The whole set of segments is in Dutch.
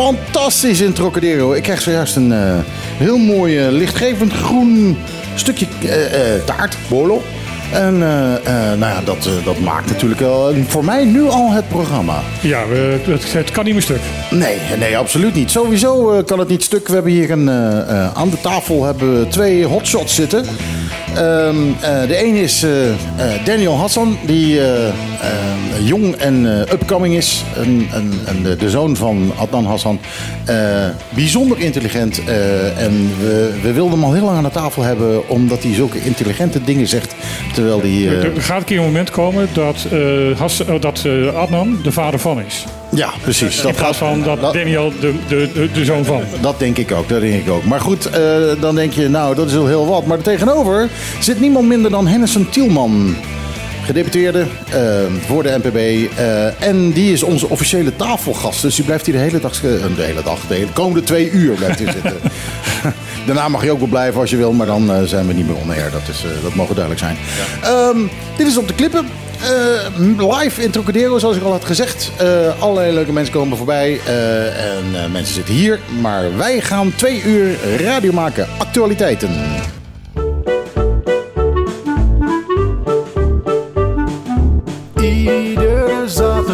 fantastisch in Trocadero. Ik krijg zojuist een eh, heel mooi eh, lichtgevend groen stukje eh, taart, bolo. En nou ja, dat, dat maakt natuurlijk wel voor mij nu al het programma. Ja, het, het kan niet meer stuk. Nee, nee, absoluut niet. Sowieso kan het niet stuk. We hebben hier een, aan de tafel hebben we twee hotshots zitten. Ehm, eh, de een is Daniel Hassan, die eh, eh, jong en eh, upcoming is. De, zoon van Adnan Hassan. Bijzonder intelligent. en we, we wilden hem al heel lang aan de tafel hebben, omdat hij zulke intelligente dingen zegt. Terwijl hij. Er gaat een keer een moment komen dat, Has- dat Adnan de vader van is. ja, precies. In plaats van dat dat- Daniel de, de, de, de zoon van. Dat denk ik ook, dat denk ik ook. Maar goed, dan denk je, nou, dat is wel heel wat. Maar er tegenover zit niemand minder dan Henderson Tielman. Gedeputeerde eh, voor de NPB. eh, en die is onze officiële tafelgast. Dus die blijft hier de hele dag, eh, de hele dag, de hele komende twee uur blijft hij zitten. Daarna mag je ook wel blijven als je wil, maar dan eh, zijn we niet meer on air. Dat, is, dat mogen duidelijk zijn. Ehm, dit is op de klippen. Live in Trocadero, zoals ik al had gezegd. Eh, allerlei leuke mensen komen voorbij. en mensen zitten hier. Maar wij gaan twee uur radio maken. Actualiteiten.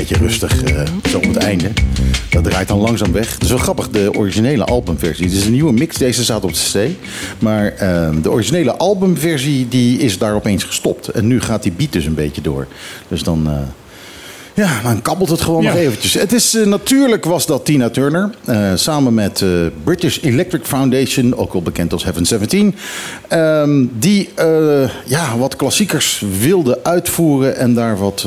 Beetje rustig eh, zo op het einde. Dat draait dan langzaam weg. Het is wel grappig, de originele albumversie. Dit is een nieuwe mix, deze staat op de CD. Maar eh, de originele albumversie die is daar opeens gestopt. En nu gaat die beat dus een beetje door. Dus dan... eh, ja, dan kabbelt het gewoon Ja. nog eventjes. Het is, eh, natuurlijk was dat Tina Turner. eh, samen met eh, British Electric Foundation, ook wel bekend als Heaven 17. ehm, die ja, wat klassiekers wilde uitvoeren en daar wat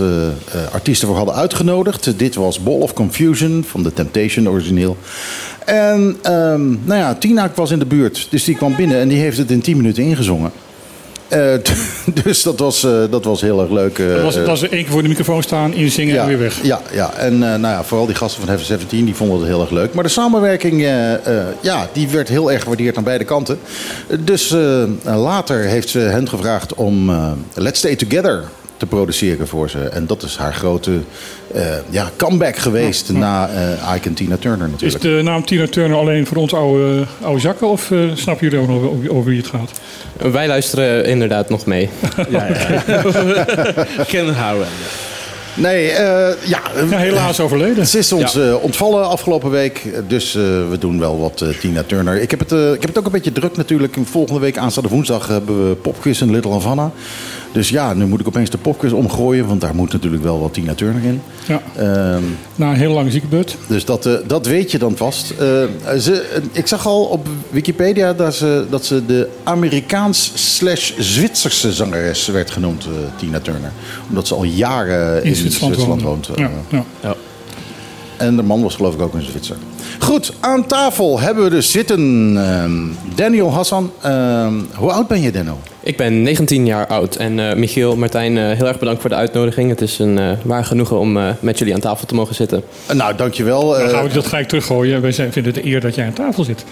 artiesten voor hadden uitgenodigd. Dit was Ball of Confusion van The Temptation origineel. En ehm, nou ja, Tina was in de buurt, dus die kwam binnen en die heeft het in 10 minuten ingezongen. Eh, dus dat was, eh, dat was heel erg leuk. eh, Dat was, dat één keer voor de microfoon staan, inzingen en weer weg. ja, ja. en nou ja, vooral die gasten van Heaven 17 die vonden het heel erg leuk. Maar de samenwerking ja, die werd heel erg gewaardeerd aan beide kanten. Dus later heeft ze hen gevraagd om Let's Stay Together te produceren voor ze. En dat is haar grote eh, ja, comeback geweest na eh Ike en Tina Turner Is natuurlijk. de naam Tina Turner alleen voor ons oude, oude zakken? Of eh snappen jullie ook nog over, over wie het gaat? Wij luisteren inderdaad nog mee. Ja, ja. Kennen houden. Nee, eh, ja, Ja, helaas overleden. Ze is ons eh, ontvallen afgelopen week. Dus eh, we doen wel wat eh, Tina Turner. Ik heb, het, ik heb het ook een beetje druk natuurlijk. Volgende week, aanstaande woensdag, hebben we popquiz in Little Havana. Dus ja, nu moet ik opeens de popquiz omgooien. Want daar moet natuurlijk wel wat Tina Turner in. Ja, Ehm, na een hele lange ziekenbeurt. dus dat, eh, dat weet je dan vast. Eh, ze, eh, ik zag al op Wikipedia dat ze, dat ze de Amerikaans slash Zwitserse zangeres werd genoemd, eh, Tina Turner. Omdat ze al jaren in, Zwitserland, woont. Ja, ja. Ja. En de man was geloof ik ook een Zwitser. Goed, aan tafel hebben we dus zitten ehm, Daniel Hassan. Ehm, hoe oud ben je, Denno? Ik ben 19 jaar oud en eh, Michiel, Martijn, eh, heel erg bedankt voor de uitnodiging. Het is een eh, waar genoegen om eh, met jullie aan tafel te mogen zitten. Nou, dankjewel. Dan gaan we dat gelijk teruggooien. Wij zijn, vinden het een eer dat jij aan tafel zit.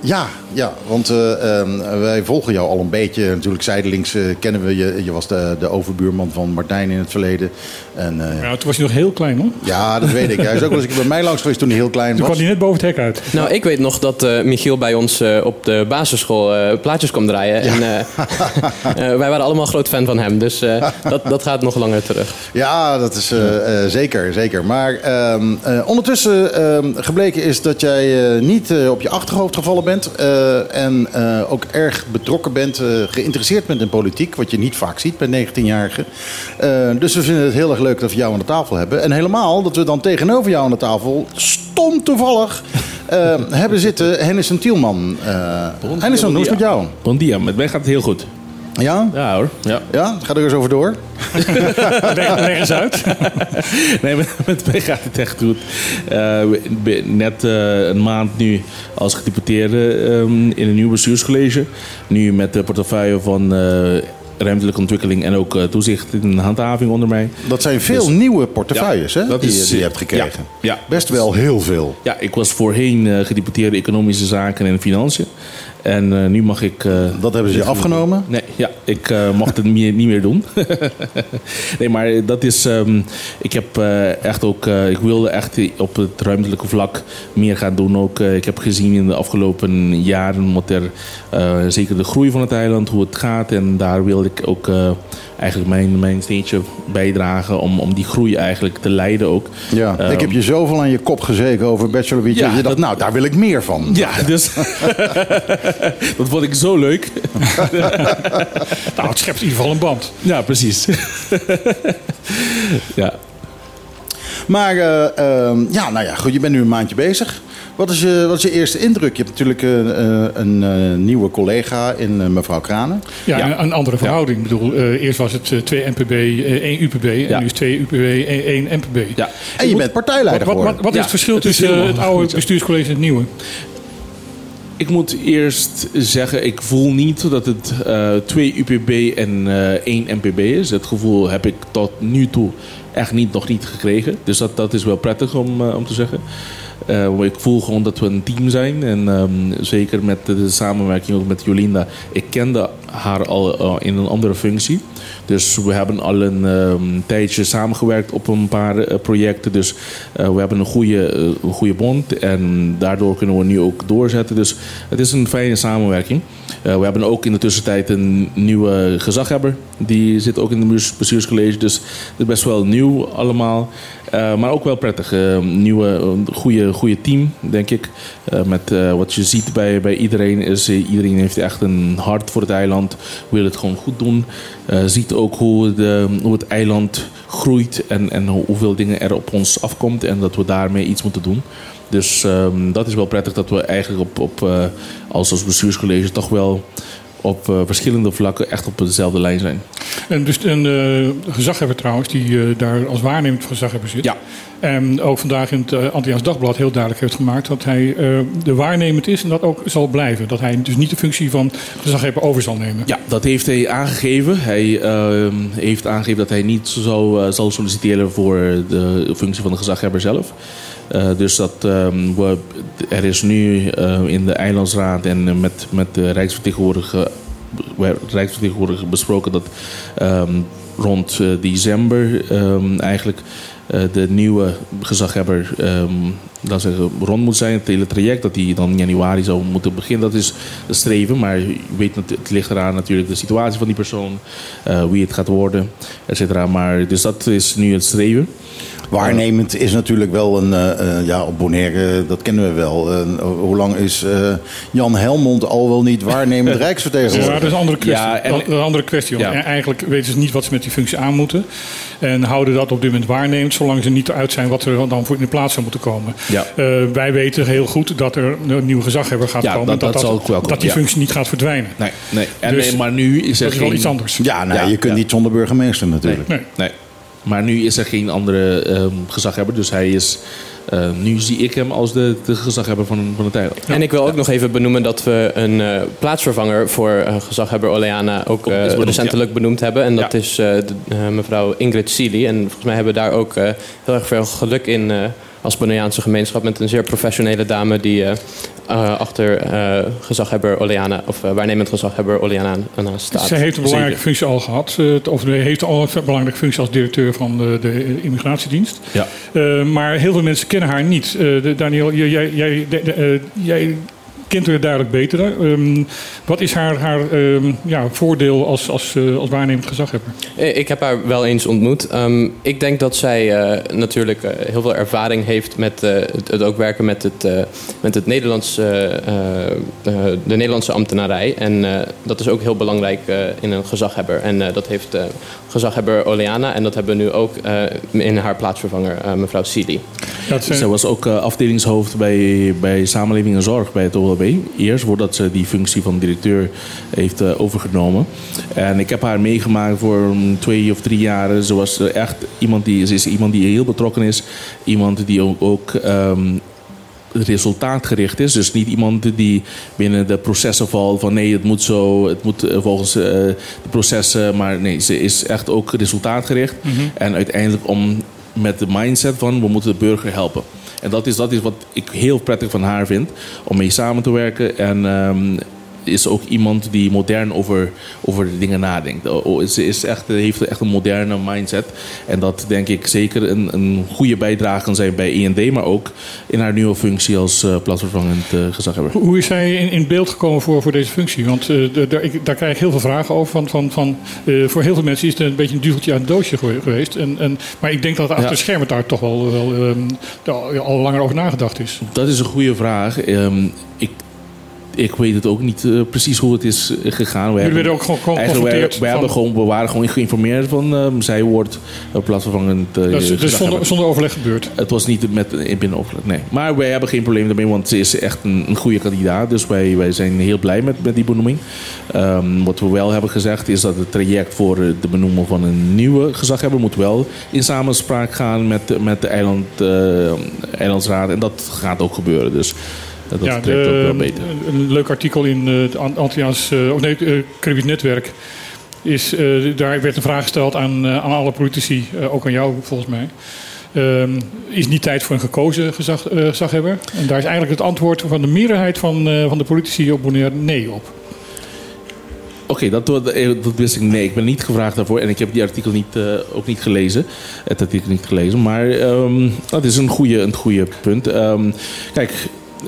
Ja, ja want eh, ehm, wij volgen jou al een beetje. Natuurlijk zijdelings eh, kennen we je. Je was de, de overbuurman van Martijn in het verleden. En, eh, Ja, toen was hij nog heel klein hoor. ja, dat weet ik. Hij is ook wel eens bij mij langs geweest toen hij heel klein Toen was. kwam hij net boven het hek uit. Nou, ik weet nog dat eh, Michiel bij ons eh, op de basisschool eh, plaatjes kwam draaien. En eh, eh, wij waren allemaal groot fan van hem, dus eh, dat, dat gaat nog langer terug. Ja, dat is eh, eh, zeker, zeker. Maar ehm, eh, ondertussen ehm, gebleken is dat jij eh, niet eh, op je achterhoofd gevallen bent. Eh, en eh, ook erg betrokken bent, eh, geïnteresseerd bent in politiek. Wat je niet vaak ziet bij 19-jarigen. Eh, dus we vinden het heel erg leuk dat we jou aan de tafel hebben. En helemaal dat we dan tegenover jou aan de tafel, stom toevallig, hebben zitten Hennis en Tielman. Uh, Hennis, hoe is het met jou? Bon dia, met mij gaat het heel goed. Ja? Ja hoor. Ja. Ja? Ga er eens over door. Leg, leg eens uit. Nee, met, met mij gaat het echt goed. Eh, net eh, een maand nu als gedeputeerde ehm, in een nieuw bestuurscollege. Nu met de portefeuille van eh, ruimtelijke ontwikkeling en ook toezicht en handhaving onder mij. Dat zijn veel nieuwe portefeuilles hè, dat die, is- die je hebt gekregen. Ja, ja. Best wel heel veel. Ja, ik was voorheen gedeputeerde economische zaken en financiën. En eh, nu mag ik... eh, Dat hebben ze je afgenomen? Nee, ja, ik eh, mag het meer, niet meer doen. nee, maar dat is... ehm, ik heb echt ook... ik wilde echt op het ruimtelijke vlak meer gaan doen. Ook, ik heb gezien in de afgelopen jaren wat er... zeker de groei van het eiland, hoe het gaat. En daar wilde ik ook eigenlijk mijn, mijn steentje bijdragen... Om, om die groei eigenlijk te leiden ook. Ja, Ehm, ik heb je zoveel aan je kop gezeken over Bachelor Beach. Ja, je dacht, dat- nou, daar wil ik meer van. Ja, dus dat vond ik zo leuk. Nou, het schept in ieder geval een band. Ja, precies. ja. Maar eh, ehm, ja, nou ja, goed, je bent nu een maandje bezig. Wat is je, wat is je eerste indruk? Je hebt natuurlijk eh, eh, een eh, nieuwe collega in eh, mevrouw Kranen. Ja, Ja. Een, een andere verhouding. Ik bedoel, eh, eerst was het eh, 2 NPB, eh, 1 UPB. En nu is 2 UPB, 1 NPB. ja. En je bent partijleider Wat, wat, geworden. wat, wat is het verschil het is tussen eh, het oude bestuurscollege en het nieuwe? Ik moet eerst zeggen, ik voel niet dat het eh, twee UPB en eh, één MPB is. Dat gevoel heb ik tot nu toe echt niet, nog niet gekregen. Dus dat, dat is wel prettig om, eh, om te zeggen. Eh, ik voel gewoon dat we een team zijn. En ehm, zeker met de, de samenwerking ook met Jolinda. Ik kende haar al eh, in een andere functie. Dus we hebben al een ehm, tijdje samengewerkt op een paar eh, projecten. Dus eh, we hebben een goede, goede bond. En daardoor kunnen we nu ook doorzetten. Dus het is een fijne samenwerking. We hebben ook in de tussentijd een nieuwe gezaghebber. Die zit ook in het bestuurs- bestuurscollege. Dus het is best wel nieuw allemaal. Maar ook wel prettig. Nieuwe, goede, goede team, denk ik. Met wat je ziet bij, bij iedereen is... iedereen heeft echt een hart voor het eiland. Wil het gewoon goed doen. Eh, ziet ook hoe, de, hoe het eiland groeit. En, en hoe- hoeveel dingen er op ons afkomt. En dat we daarmee iets moeten doen. Dus ehm, dat is wel prettig dat we eigenlijk op, op, eh, als, als bestuurscollege toch wel op eh, verschillende vlakken echt op dezelfde lijn zijn. En dus een eh, gezaghebber trouwens, die eh, daar als waarnemend gezaghebber zit. Ja. En ook vandaag in het uh, Antilliaans Dagblad heel duidelijk heeft gemaakt dat hij de waarnemend is en dat ook zal blijven. Dat hij dus niet de functie van gezaghebber over zal nemen. Ja, dat heeft hij aangegeven. Hij ehm, heeft aangegeven dat hij niet zo, zal solliciteren voor de functie van de gezaghebber zelf. Eh, dus dat ehm, er is nu eh, in de Eilandsraad en met, met de Rijksvertegenwoordiger, Rijksvertegenwoordiger besproken dat ehm, rond eh, december ehm, eigenlijk de nieuwe gezaghebber ehm dan zeggen, rond moet zijn. Het hele traject dat die dan in januari zou moeten beginnen. Dat is streven. Maar weet, dat het ligt eraan natuurlijk de situatie van die persoon. wie het gaat worden, et cetera. Maar dus dat is nu het streven. Waarnemend is natuurlijk wel een, eh, eh, ja, op Bonaire, dat kennen we wel. Eh, hoe lang is eh, Jan Helmond al wel niet waarnemend Ja, Rijksvertegenwoordiger? dat is een andere kwestie. Ja, en- dat is een andere kwestie Ja. Eigenlijk weten ze niet wat ze met die functie aan moeten. En houden dat op dit moment waarnemend, zolang ze niet eruit zijn wat er dan voor in de plaats zou moeten komen. Ja. Eh, wij weten heel goed dat er een nieuwe gezaghebber gaat Ja, komen. dat- dat zal ook wel dat die ja. functie niet gaat verdwijnen. Nee, nee. En, Dus maar nu is er Dat is wel iets anders. Ja, nou, Ja, je kunt ja. niet zonder burgemeester natuurlijk. Nee. Nee. Maar nu is er geen andere ehm, gezaghebber. Dus hij is... eh, nu zie ik hem als de, de gezaghebber van, van het eiland. En ik wil ook nog even benoemen dat we een eh, plaatsvervanger voor eh, gezaghebber Oleana ook benoemd, recentelijk benoemd hebben. En dat is de- mevrouw Ingrid Seely. En volgens mij hebben we daar ook heel erg veel geluk in als Bonaireaanse gemeenschap. Met een zeer professionele dame die eh, achter eh, gezaghebber Oleana, of eh, waarnemend gezaghebber Oleana staat. Zij heeft een belangrijke functie al gehad. eh, Of heeft al een belangrijke functie als directeur van de, de immigratiedienst. Ja. Maar heel veel mensen kennen haar niet. De- Daniel, jij, jij, de- jij kent haar duidelijk beter. Ehm, wat is haar, haar ehm, ja, voordeel als, als, eh, als waarnemend gezaghebber? Eh, Ik heb haar wel eens ontmoet. Ehm, ik denk dat zij eh, natuurlijk heel veel ervaring heeft met het, het ook werken met, het, met het Nederlandse, de Nederlandse ambtenarij. En dat is ook heel belangrijk in een gezaghebber. En dat heeft gezaghebber Oleana. En dat hebben we nu ook eh, in haar plaatsvervanger, eh, mevrouw Sili. Dat Zij was ook eh, afdelingshoofd bij, bij Samenleving en Zorg bij het OLB. Eerst voordat ze die functie van directeur heeft eh, overgenomen. En ik heb haar meegemaakt voor twee of drie jaar. Ze was echt iemand die, ze is iemand die heel betrokken is. Iemand die ook, ook ehm, resultaatgericht is. Dus niet iemand die binnen de processen valt van nee, het moet zo, het moet eh, volgens eh, de processen. Maar nee, ze is echt ook resultaatgericht. En uiteindelijk om met de mindset van we moeten de burger helpen. En dat is, dat is wat ik heel prettig van haar vind. Om mee samen te werken. En ehm, is ook iemand die modern over, over de dingen nadenkt. O- o- Ze is echt, heeft echt een moderne mindset. En dat denk ik zeker een, een goede bijdrage kan zijn bij IND. Maar ook in haar nieuwe functie als eh, plaatsvervangend eh, gezaghebber. Hoe is zij in, in beeld gekomen voor, voor deze functie? Want eh, daar, ik, daar krijg ik heel veel vragen over. Van, van, van, voor heel veel mensen is het een beetje een duveltje uit het doosje gewe- geweest. En, en, maar ik denk dat achter Ja. schermen daar toch wel, wel ehm, al, al langer over nagedacht is. Dat is een goede vraag. Ehm, ik, ik weet het ook niet eh, precies hoe het is eh, gegaan. We Jullie werden ook gewoon geconfronteerd. wij van- hebben gewoon, we waren gewoon geïnformeerd van ehm, zij wordt uh, plaatsvervangend eh, dat is dus gezaghebber. zonder, zonder overleg gebeurd. Het was niet met in binnenoverleg, nee. Maar wij hebben geen probleem daarmee, want ze is echt een, een goede kandidaat. Dus wij, wij zijn heel blij met, met die benoeming. Ehm, wat we wel hebben gezegd is dat het traject voor eh, de benoeming van een nieuwe gezaghebber moet wel in samenspraak gaan met, met de eiland, eh, eilandsraad. En dat gaat ook gebeuren. Dus eh, dat ja, trekt ook wel beter. een, leuk artikel in eh, het An- Antilliaans, eh, of nee, het eh, Caribisch Netwerk. Is, daar werd een vraag gesteld aan, aan alle politici, ook aan jou volgens mij. Ehm, is niet tijd voor een gekozen gezag, eh, gezaghebber? En daar is eigenlijk het antwoord van de meerderheid van, van de politici op Bonaire nee op. Oké, dat, dat, dat wist ik. Nee, ik ben niet gevraagd daarvoor. En ik heb die artikel niet, ook niet gelezen. Het artikel niet gelezen. Maar ehm, dat is een goede, een goede punt. Ehm, kijk,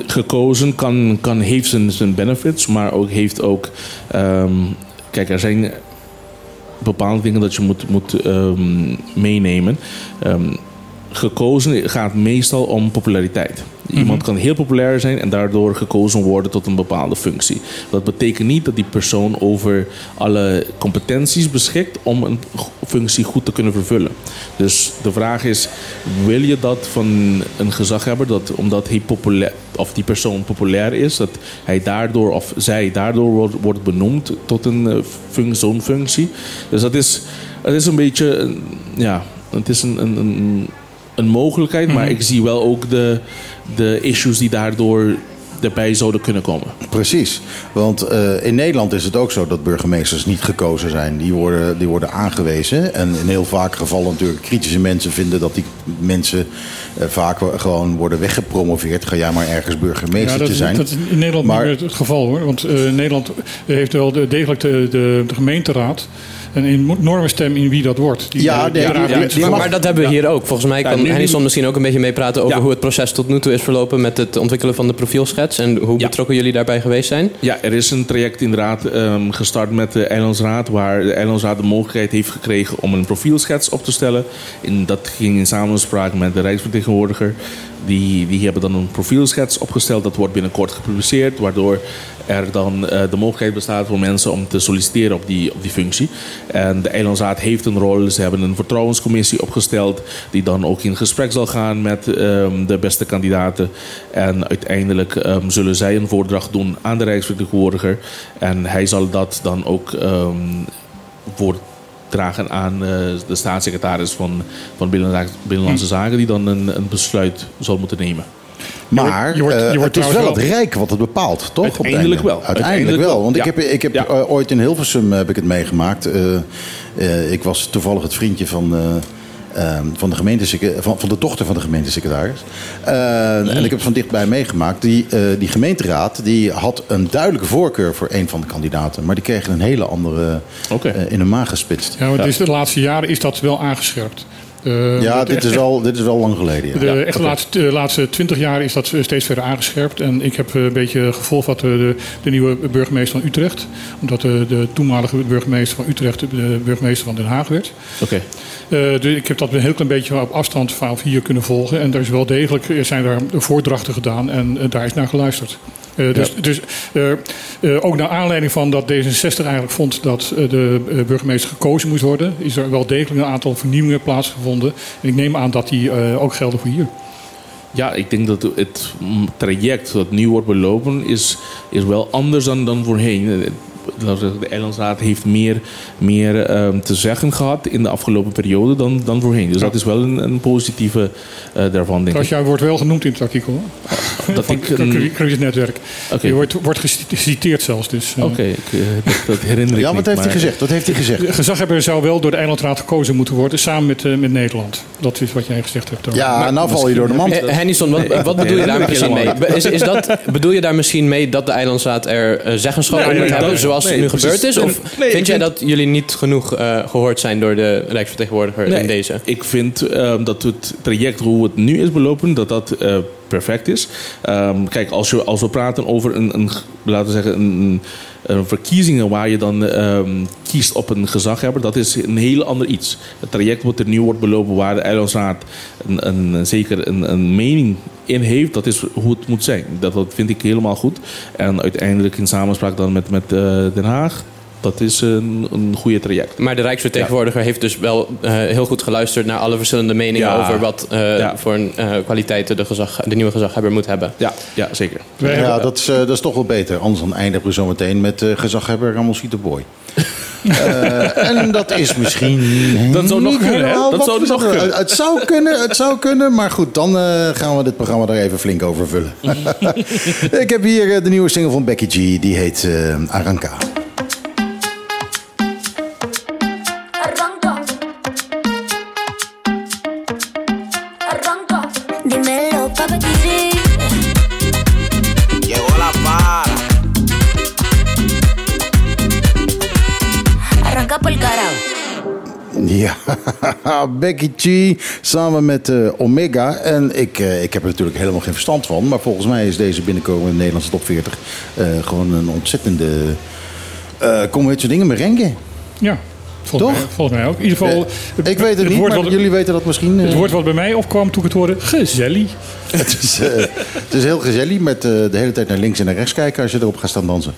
gekozen kan, kan, heeft zijn, zijn benefits. Maar ook heeft ook... ehm, kijk, er zijn bepaalde dingen dat je moet, moet ehm, meenemen. Ehm, gekozen gaat meestal om populariteit. Iemand kan heel populair zijn en daardoor gekozen worden tot een bepaalde functie. Dat betekent niet dat die persoon over alle competenties beschikt om een functie goed te kunnen vervullen. Dus de vraag is: wil je dat van een gezaghebber, dat omdat hij populair, of die persoon populair is, dat hij daardoor of zij daardoor wordt, wordt benoemd tot een eh, zo'n functie? Dus dat is, het is een beetje, ja, het is een, een, een, een mogelijkheid, maar ik zie wel ook de, de issues die daardoor erbij zouden kunnen komen. Precies. Want eh, in Nederland is het ook zo dat burgemeesters niet gekozen zijn. Die worden, die worden aangewezen. En in heel vaak gevallen natuurlijk kritische mensen vinden dat die mensen eh, vaak gewoon worden weggepromoveerd. Ga jij maar ergens burgemeester dat, te zijn. dat is in Nederland Maar- niet meer het geval hoor. Want eh, Nederland heeft wel de, degelijk de, de, de gemeenteraad een enorme stem in wie dat wordt. Die, Ja, eh, die die- die- Maar dat hebben we hier ook. Volgens mij Ja, kan nu- Henningson misschien ook een beetje meepraten over Ja. hoe het proces tot nu toe is verlopen met het ontwikkelen van de profielschets en hoe Ja. betrokken jullie daarbij geweest zijn. Ja, er is een traject inderdaad ehm, gestart met de Eilandsraad, waar de Eilandsraad de mogelijkheid heeft gekregen om een profielschets op te stellen. En dat ging in samenspraak met de Rijksvertegenwoordiger. Die, die hebben dan een profielschets opgesteld. Dat wordt binnenkort gepubliceerd, waardoor er dan eh, de mogelijkheid bestaat voor mensen om te solliciteren op die, op die functie. En de Eilandsraad heeft een rol. Ze hebben een vertrouwenscommissie opgesteld, die dan ook in gesprek zal gaan met ehm, de beste kandidaten. En uiteindelijk ehm, zullen zij een voordracht doen aan de Rijksvertegenwoordiger. En hij zal dat dan ook ehm voordragen aan eh, de staatssecretaris van, van Binnenla- Binnenlandse Zaken, die dan een, een besluit zal moeten nemen. Maar je wordt- je eh, wordt het is wel het Rijk wat het bepaalt, toch? Uiteindelijk einde? wel. Uiteindelijk Uiteindelijk wel. Want ik heb, ik heb Ja. eh, ooit in Hilversum heb ik het meegemaakt. Eh, eh, ik was toevallig het vriendje van... eh, ehm, van, de van, van de dochter van de gemeentesecretaris. Eh, En ik heb het van dichtbij meegemaakt. Die, eh, die gemeenteraad die had een duidelijke voorkeur voor een van de kandidaten. Maar die kregen een hele andere Oké. eh, in hun maag gespitst. Ja, maar dus de laatste jaren is dat wel aangescherpt. Eh, Ja, dit echt- is wel, dit is wel lang geleden. Ja. De, Ja, echt laatste, de laatste twintig jaar is dat steeds verder aangescherpt. En ik heb eh, een beetje gevolgd wat de, de, nieuwe burgemeester van Utrecht. Omdat de, de toenmalige burgemeester van Utrecht de burgemeester van Den Haag werd. Oké. Eh, dus ik heb dat een heel klein beetje op afstand vanaf hier kunnen volgen. En er is wel degelijk er zijn daar voordrachten gedaan en eh, daar is naar geluisterd. Eh, dus dus eh, eh, ook naar aanleiding van dat D66 eigenlijk vond dat de burgemeester gekozen moest worden, is er wel degelijk een aantal vernieuwingen plaatsgevonden. En ik neem aan dat die ook gelden voor hier. Ja, ik denk dat het traject dat nu wordt belopen is, is wel anders dan, dan voorheen. Eh, De Eilandsraad heeft meer, meer ehm, te zeggen gehad in de afgelopen periode dan, dan voorheen. Dus dat is wel een, een positieve eh, daarvan, denk ik. jij wordt wel genoemd in het artikel. hoor. Dat Van ik een- crisisnetwerk. Oké. Je wordt, wordt geciteerd zelfs. Dus, eh, Oké, ik, eh, dat, dat herinner ik Ja, niet, wat heeft hij maar- gezegd? Wat heeft hij gezegd? De gezaghebber zou wel door de eilandraad gekozen moeten worden, samen met, eh, met Nederland. Dat is wat jij gezegd hebt. Toon. Ja, nou val je door de mand. Eh, Hennison, wat, wat bedoel je daar misschien mee? Is, is dat, bedoel je daar misschien mee dat de eilandsraad er eh, zeggenschap ja, moet ja, hebben, ja. Zoals Nee, het nu precies. gebeurd is? Of Nee, vind jij vind- dat jullie niet genoeg eh, gehoord zijn door de rijksvertegenwoordiger Nee, in deze? Ik vind ehm, dat het traject hoe het nu is belopen, dat dat eh, perfect is. Ehm, kijk, als, je, als we praten over een, een laten we zeggen, een, een verkiezingen waar je dan ehm, kiest op een gezaghebber, dat is een heel ander iets. Het traject wat er nu wordt belopen, waar de Eilandsraad een, een, zeker een, een mening in heeft, dat is hoe het moet zijn. Dat, dat vind ik helemaal goed. En uiteindelijk in samenspraak dan met, met eh, Den Haag, dat is een, een goede traject. Maar de Rijksvertegenwoordiger heeft dus wel eh, heel goed geluisterd naar alle verschillende meningen Ja. over wat eh, Ja. voor een, eh, kwaliteiten de, gezag, de nieuwe gezaghebber moet hebben. Ja, ja zeker. Ja, dat is, eh, dat is toch wel beter. Anders dan eindigen we zo meteen met eh gezaghebber Ramon de Boy. Eh, en dat is misschien. Dat zou nog niet kunnen, hè? Dat zou nog kunnen. Het, het zou kunnen, het zou kunnen. Maar goed, dan eh, gaan we dit programma er even flink over vullen. Ik heb hier de nieuwe single van Becky G. Die heet eh, Aranka. Becky G samen met eh, Omega. En ik, eh, ik heb er natuurlijk helemaal geen verstand van. Maar volgens mij is deze binnenkomende Nederlandse top 40 eh, gewoon een ontzettende. eh kom weet je dingen, merengue. Ja, volgens, Toch? Mij, volgens mij ook. In ieder geval, Eh, ik weet het niet, maar wat, jullie weten dat misschien. eh. het woord wat bij mij opkwam toen ik het hoorde, gezellig. Het is, eh, het is heel gezellig met eh, de hele tijd naar links en naar rechts kijken als je erop gaat staan dansen.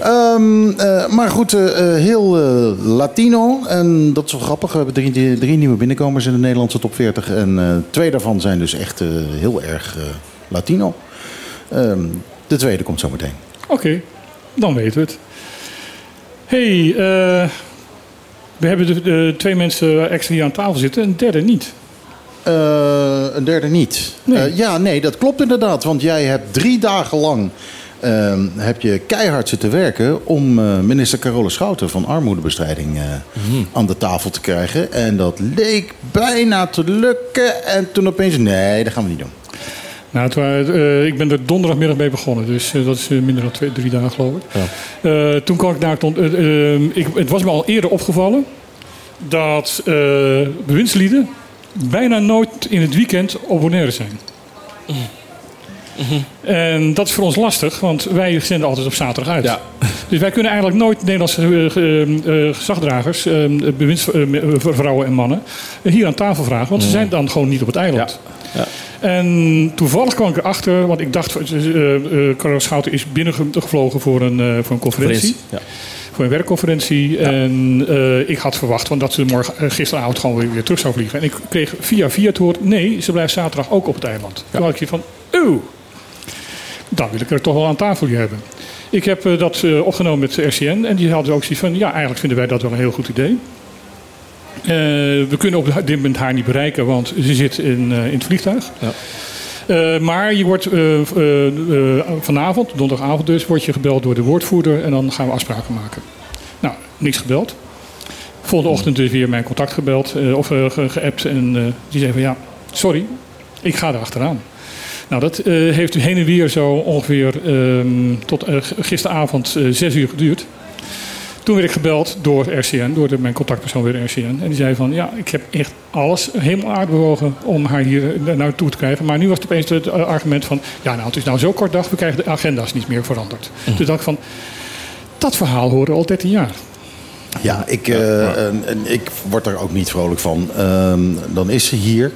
Ehm, eh, maar goed, eh, eh, heel eh, Latino. En dat is wel grappig. We hebben drie, drie nieuwe binnenkomers in de Nederlandse top 40. En eh, twee daarvan zijn dus echt eh, heel erg eh, Latino. Ehm, de tweede komt zo meteen. Oké, dan weten we het. hey, eh, we hebben de, de twee mensen extra hier aan tafel zitten, een derde niet. Eh, een derde niet. Nee. Eh, ja, nee, dat klopt inderdaad. Want jij hebt drie dagen lang ehm, heb je keihard zitten werken om eh, minister Carole Schouten van armoedebestrijding eh, aan de tafel te krijgen. En dat leek bijna te lukken. En toen opeens, nee, dat gaan we niet doen. Nou, het waren, eh, ik ben er donderdagmiddag mee begonnen, dus eh, dat is eh, minder dan twee, drie dagen geloof ik. Toen kwam ik eh, ik, het was me al eerder opgevallen dat bewindslieden bijna nooit in het weekend op Bonaire zijn. En dat is voor ons lastig, want wij zenden altijd op zaterdag uit. Ja. Dus wij kunnen eigenlijk nooit Nederlandse ge- gezagdragers, bewindsvrouwen en mannen, hier aan tafel vragen. Want ze zijn dan gewoon niet op het eiland. Ja. En toevallig kwam ik erachter, want ik dacht, uh, uh, Carlo Schouten is binnengevlogen voor een, eh, voor een conferentie. Ja. Voor een werkconferentie. En eh, ik had verwacht want dat ze morgen, eh, gisteravond gewoon weer, weer terug zou vliegen. En ik kreeg via via te horen, nee, ze blijft zaterdag ook op het eiland. Toen had ik hier van, oeh, dan wil ik er toch wel aan tafel hebben. Ik heb eh, dat eh, opgenomen met RCN en die hadden ook zoiets van, ja, eigenlijk vinden wij dat wel een heel goed idee. Uh, we kunnen op dit moment haar niet bereiken, want ze zit in, uh, in het vliegtuig. Ja. Uh, maar je wordt vanavond, donderdagavond dus, word je gebeld door de woordvoerder en dan gaan we afspraken maken. Nou, niks gebeld. Volgende ochtend dus weer mijn contact gebeld of ge geappt en die zei van ja, sorry, ik ga er achteraan. Nou, dat heeft heen en weer zo ongeveer um, tot gisteravond zes uur geduurd. Toen werd ik gebeld door RCN, door de, mijn contactpersoon weer RCN. En die zei van, ja, ik heb echt alles helemaal aardbewogen om haar hier naartoe te krijgen. Maar nu was het opeens het argument van, ja, nou, het is nou zo kort dag, we krijgen de agenda's niet meer veranderd. Mm. Toen dacht ik van, dat verhaal horen al 13 jaar. Ja, ik, uh, en, en ik word er ook niet vrolijk van. Uh, dan is ze hier.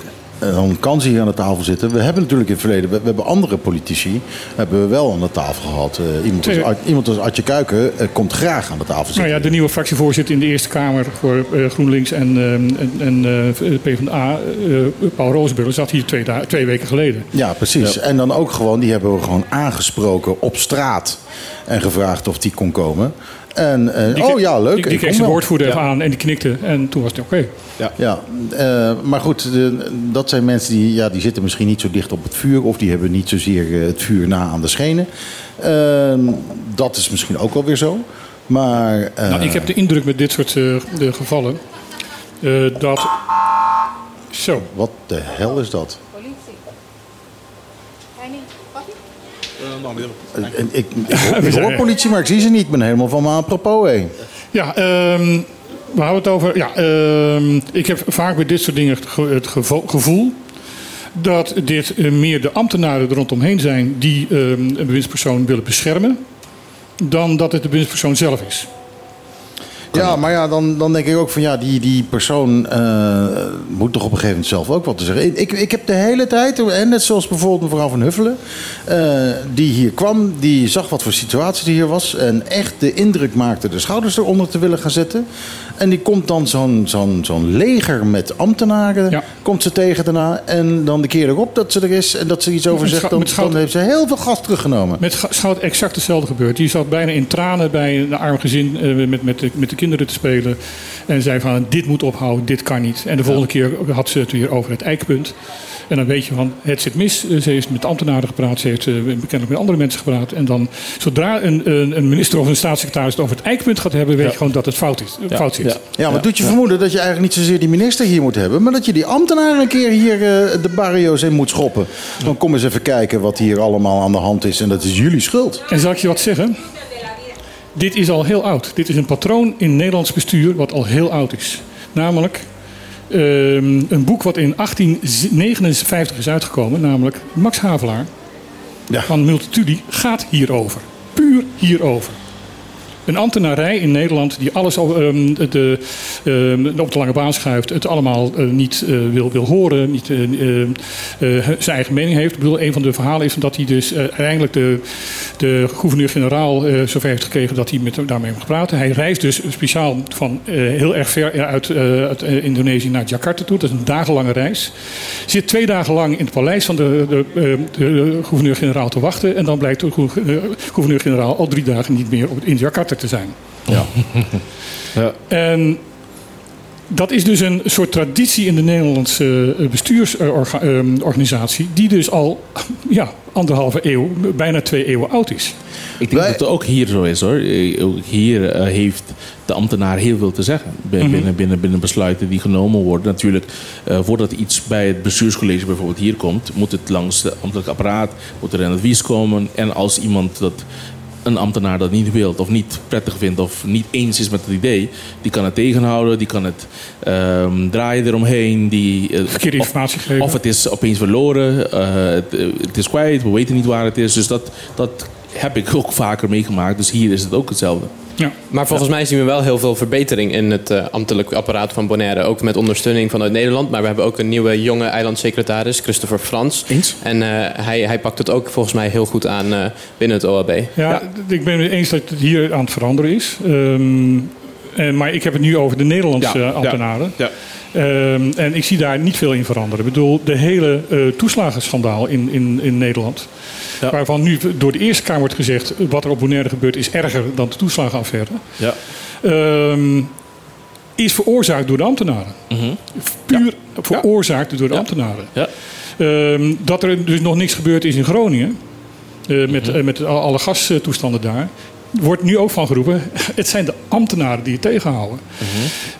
Dan kan ze hier aan de tafel zitten. We hebben natuurlijk in het verleden, we, we hebben andere politici, hebben we wel aan de tafel gehad. Eh, iemand, als, iemand als Artje Kuiken eh, komt graag aan de tafel zitten. Nou ja, de nieuwe fractievoorzitter in de Eerste Kamer voor eh, GroenLinks en, eh, en, eh, PvdA, eh, Paul Roosburg, zat hier twee, twee weken geleden. Ja, precies. En dan ook gewoon, die hebben we gewoon aangesproken op straat en gevraagd of die kon komen. En, eh, Die oh kreeg- ja, leuk. Die, die kreeg zijn woordvoerder aan en die knikte en toen was het oké. Ja, eh, maar goed, de- dat zijn mensen die, ja, die zitten misschien niet zo dicht op het vuur... of die hebben niet zozeer eh, het vuur na aan de schenen. Eh, dat is misschien ook wel weer zo. Maar eh, Nou, ik heb de indruk met dit soort eh, de gevallen eh, dat... Zo, wat de hel is dat? Eh, en ik, ik, hoor- ik hoor politie, maar ik zie ze niet. Ik ben helemaal van me apropos heen. Ja, ehm, we houden het over. Ja, ehm, ik heb vaak bij dit soort dingen het, ge- het gevo- gevoel dat dit eh, meer de ambtenaren er rondomheen zijn die ehm, een bewindspersoon willen beschermen, dan dat het de bewindspersoon zelf is. Ja, maar ja, dan, dan denk ik ook van ja, die, die persoon eh, moet toch op een gegeven moment zelf ook wat te zeggen. Ik, ik heb de hele tijd, en net zoals bijvoorbeeld mevrouw van Huffelen, eh, die hier kwam, die zag wat voor situatie er hier was. En echt de indruk maakte de schouders eronder te willen gaan zetten. En die komt dan zo'n zo'n zo'n leger met ambtenaren, Ja. komt ze tegen daarna. En dan de keer erop dat ze er is en dat ze iets over zegt, dan, dan heeft ze heel veel gas teruggenomen. Met Schout exact hetzelfde gebeurd. Die zat bijna in tranen bij een arm gezin eh, met, met, de, met de kinderen te spelen. En zei van dit moet ophouden, dit kan niet. En de volgende keer had ze het weer over het eikpunt. En dan weet je van het zit mis. Eh, Ze heeft met ambtenaren gepraat, ze heeft eh, bekendelijk met andere mensen gepraat. En dan zodra een, een, een minister of een staatssecretaris het over het eikpunt gaat hebben, weet je gewoon dat het fout, is, fout zit. Ja. Ja, maar doet je vermoeden dat je eigenlijk niet zozeer die minister hier moet hebben, maar dat je die ambtenaren een keer hier eh, de barrio's in moet schoppen. Dan kom eens even kijken wat hier allemaal aan de hand is en dat is jullie schuld. En zal ik je wat zeggen? Dit is al heel oud. Dit is een patroon in Nederlands bestuur wat al heel oud is. Namelijk ehm, een boek wat in 1859 is uitgekomen, namelijk Max Havelaar Ja. van Multatuli, gaat hierover. Puur hierover. Een ambtenarij in Nederland die alles al, ehm, de, ehm, op de lange baan schuift, het allemaal eh, niet eh, wil, wil horen, niet eh, eh, eh, zijn eigen mening heeft. Ik bedoel, een van de verhalen is dat hij dus uiteindelijk de, de gouverneur-generaal zover heeft gekregen dat hij met daarmee heeft gepraat. Hij reist dus speciaal van heel erg ver uit, Indonesië naar Jakarta toe. Dat is een dagenlange reis. Zit twee dagen lang in het paleis van de, de, de gouverneur-generaal te wachten. En dan blijkt de gouver- gouverneur-generaal al drie dagen niet meer op, in Jakarta te zijn. Ja. ja. En dat is dus een soort traditie in de Nederlandse eh, bestuursorganisatie, die dus al ja, anderhalve eeuw, bijna twee eeuwen oud is. Ik denk Wij- dat het ook hier zo is hoor. Eh, Ook hier eh, heeft de ambtenaar heel veel te zeggen. Binnen, binnen, binnen, binnen besluiten die genomen worden. Natuurlijk, eh, voordat iets bij het bestuurscollege bijvoorbeeld hier komt, moet het langs het ambtelijk apparaat, moet er een advies komen. En als iemand dat een ambtenaar dat niet wil of niet prettig vindt of niet eens is met het idee, die kan het tegenhouden, die kan het ehm, draaien eromheen. Die, eh, Verkeerde of- informatie geven. Of het is opeens verloren, eh, het, eh, het is kwijt, we weten niet waar het is. Dus dat, dat heb ik ook vaker meegemaakt. Dus hier is het ook hetzelfde. Ja. Maar volgens mij zien we wel heel veel verbetering in het eh, ambtelijk apparaat van Bonaire. Ook met ondersteuning vanuit Nederland. Maar we hebben ook een nieuwe jonge eilandsecretaris, Christopher Frans. Eens? En eh, hij, hij pakt het ook volgens mij heel goed aan eh, binnen het OLB. Ja, ik ben het eens dat het hier aan het veranderen is. Ehm, en, maar ik heb het nu over de Nederlandse ambtenaren. ja. Ehm, en ik zie daar niet veel in veranderen. Ik bedoel, de hele eh, toeslagenschandaal in, in, in Nederland. Ja. Waarvan nu door de Eerste Kamer wordt gezegd... wat er op Bonaire gebeurt is erger dan de toeslagenaffaire. Ja. Ehm, is veroorzaakt door de ambtenaren. Puur veroorzaakt door de ambtenaren. Ja. Ehm, dat er dus nog niks gebeurd is in Groningen. eh, met, eh, met al- alle gastoestanden daar. Wordt nu ook van geroepen. Het zijn de ambtenaren die het tegenhouden.